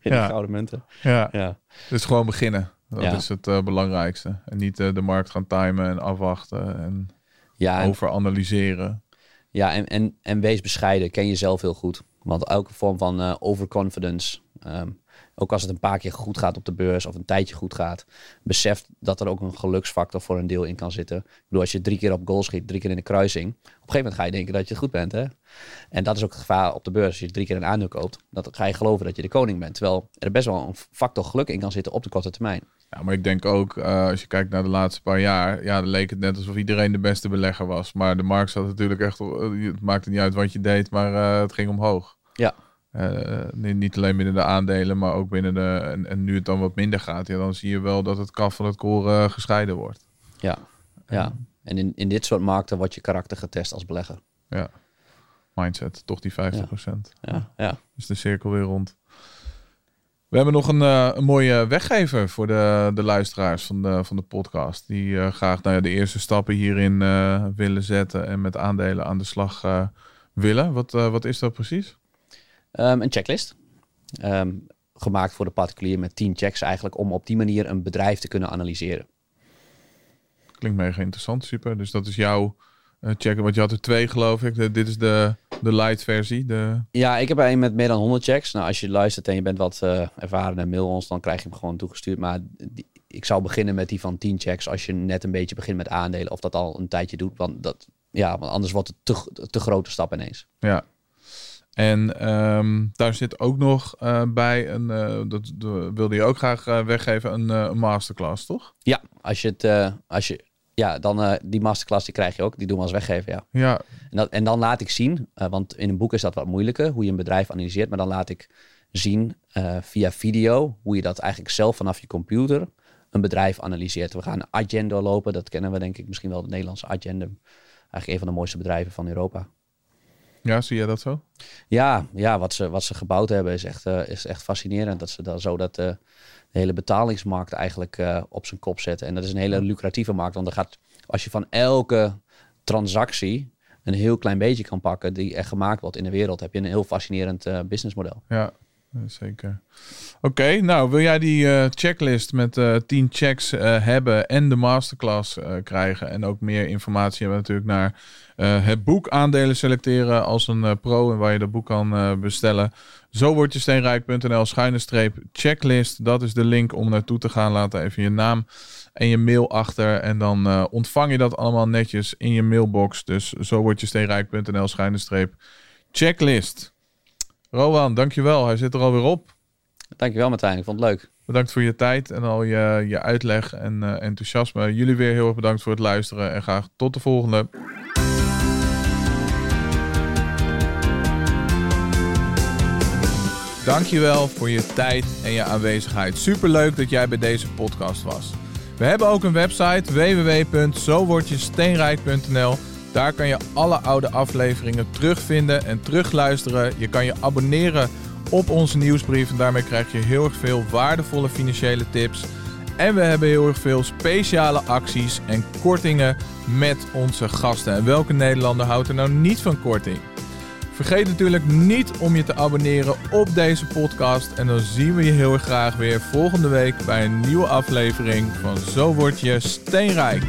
in de ja. gouden munten. Ja, Ja. dus gewoon beginnen. Dat Ja. is het eh, belangrijkste. En niet eh, de markt gaan timen en afwachten en Ja, en, overanalyseren. Ja, en, en, en wees bescheiden. Ken jezelf heel goed. Want elke vorm van eh, overconfidence, ehm, ook als het een paar keer goed gaat op de beurs of een tijdje goed gaat, besef dat er ook een geluksfactor voor een deel in kan zitten. Ik bedoel, als je drie keer op goal schiet, drie keer in de kruising, op een gegeven moment ga je denken dat je het goed bent. Hè? En dat is ook het gevaar op de beurs. Als je drie keer een aandeel koopt, dan ga je geloven dat je de koning bent. Terwijl er best wel een factor geluk in kan zitten op de korte termijn. Ja, maar ik denk ook, eh, als je kijkt naar de laatste paar jaar, ja, dan leek het net alsof iedereen de beste belegger was. Maar de markt zat natuurlijk echt, eh, het maakte niet uit wat je deed, maar eh, het ging omhoog. Ja. Eh, niet, alleen binnen de aandelen, maar ook binnen de, en, en nu het dan wat minder gaat, ja, dan zie je wel dat het kaf van het koren gescheiden wordt. Ja, ja. En in, in dit soort markten wordt je karakter getest als belegger. Ja. Mindset, toch die 50%. Ja, ja. Dus de cirkel weer rond. We hebben nog een, eh, een mooie weggever voor de, de luisteraars van de, van de podcast. Die eh, graag nou ja, de eerste stappen hierin eh, willen zetten en met aandelen aan de slag eh, willen. Wat, eh, wat is dat precies? Ehm, een checklist. Ehm, gemaakt voor de particulier met 10 checks eigenlijk om op die manier een bedrijf te kunnen analyseren. Klinkt mega interessant, super. Dus dat is jouw eh check. Want je had er twee, geloof ik. De- dit is de, de light versie. De, Ja, ik heb er een met meer dan 100 checks. Nou, als je luistert en je bent wat eh, ervaren en mail ons, dan krijg je hem gewoon toegestuurd. Maar die- ik zou beginnen met die van 10 checks als je net een beetje begint met aandelen. Of dat al een tijdje doet. Want, dat, ja, want anders wordt het te, te grote stap ineens. ja. En ehm, daar zit ook nog eh, bij, een, eh, dat de- wilde je ook graag eh, weggeven, een, masterclass, toch? Ja, als je het, als je, ja, dan die masterclass die krijg je ook. Die doen we als weggeven, ja. Ja, En, dat, en dan laat ik zien, want in een boek is dat wat moeilijker, hoe je een bedrijf analyseert. Maar dan laat ik zien via video hoe je dat eigenlijk zelf vanaf je computer een bedrijf analyseert. We gaan Agenda lopen, dat kennen we denk ik misschien wel, de Nederlandse Agenda. Eigenlijk een van de mooiste bedrijven van Europa. Ja zie jij dat zo? Ja, ja wat, ze, wat ze gebouwd hebben is echt, eh, is echt fascinerend. Dat ze dan zo dat eh, de hele betalingsmarkt eigenlijk eh, op zijn kop zetten. En dat is een hele lucratieve markt. Want er gaat, als je van elke transactie een heel klein beetje kan pakken die er gemaakt wordt in de wereld, heb je een heel fascinerend businessmodel. Ja, zeker. Oké, nou wil jij die eh, checklist met eh 10 checks eh, hebben en de masterclass krijgen en ook meer informatie hebben natuurlijk naar het boek aandelen selecteren als een pro en waar je dat boek kan bestellen. Zo word je steenrijk.nl schuine streep checklist. Dat is de link om naartoe te gaan. Laat even je naam en je mail achter en dan ontvang je dat allemaal netjes in je mailbox. Dus zo word je steenrijk.nl schuine streep checklist. Rowan, dankjewel. Hij zit er alweer op. Dankjewel Martijn, ik vond het leuk. Bedankt voor je tijd en al je, je uitleg en eh, enthousiasme. Jullie weer heel erg bedankt voor het luisteren en graag tot de volgende. Dankjewel voor je tijd en je aanwezigheid. Superleuk dat jij bij deze podcast was. We hebben ook een website www.zowordjesteenrijk.nl. Daar kan je alle oude afleveringen terugvinden en terugluisteren. Je kan je abonneren op onze nieuwsbrief en daarmee krijg je heel erg veel waardevolle financiële tips. En we hebben heel erg veel speciale acties en kortingen met onze gasten. En welke Nederlander houdt er nou niet van korting? Vergeet natuurlijk niet om je te abonneren op deze podcast. En dan zien we je heel erg graag weer volgende week bij een nieuwe aflevering van Zo Word Je Steenrijk.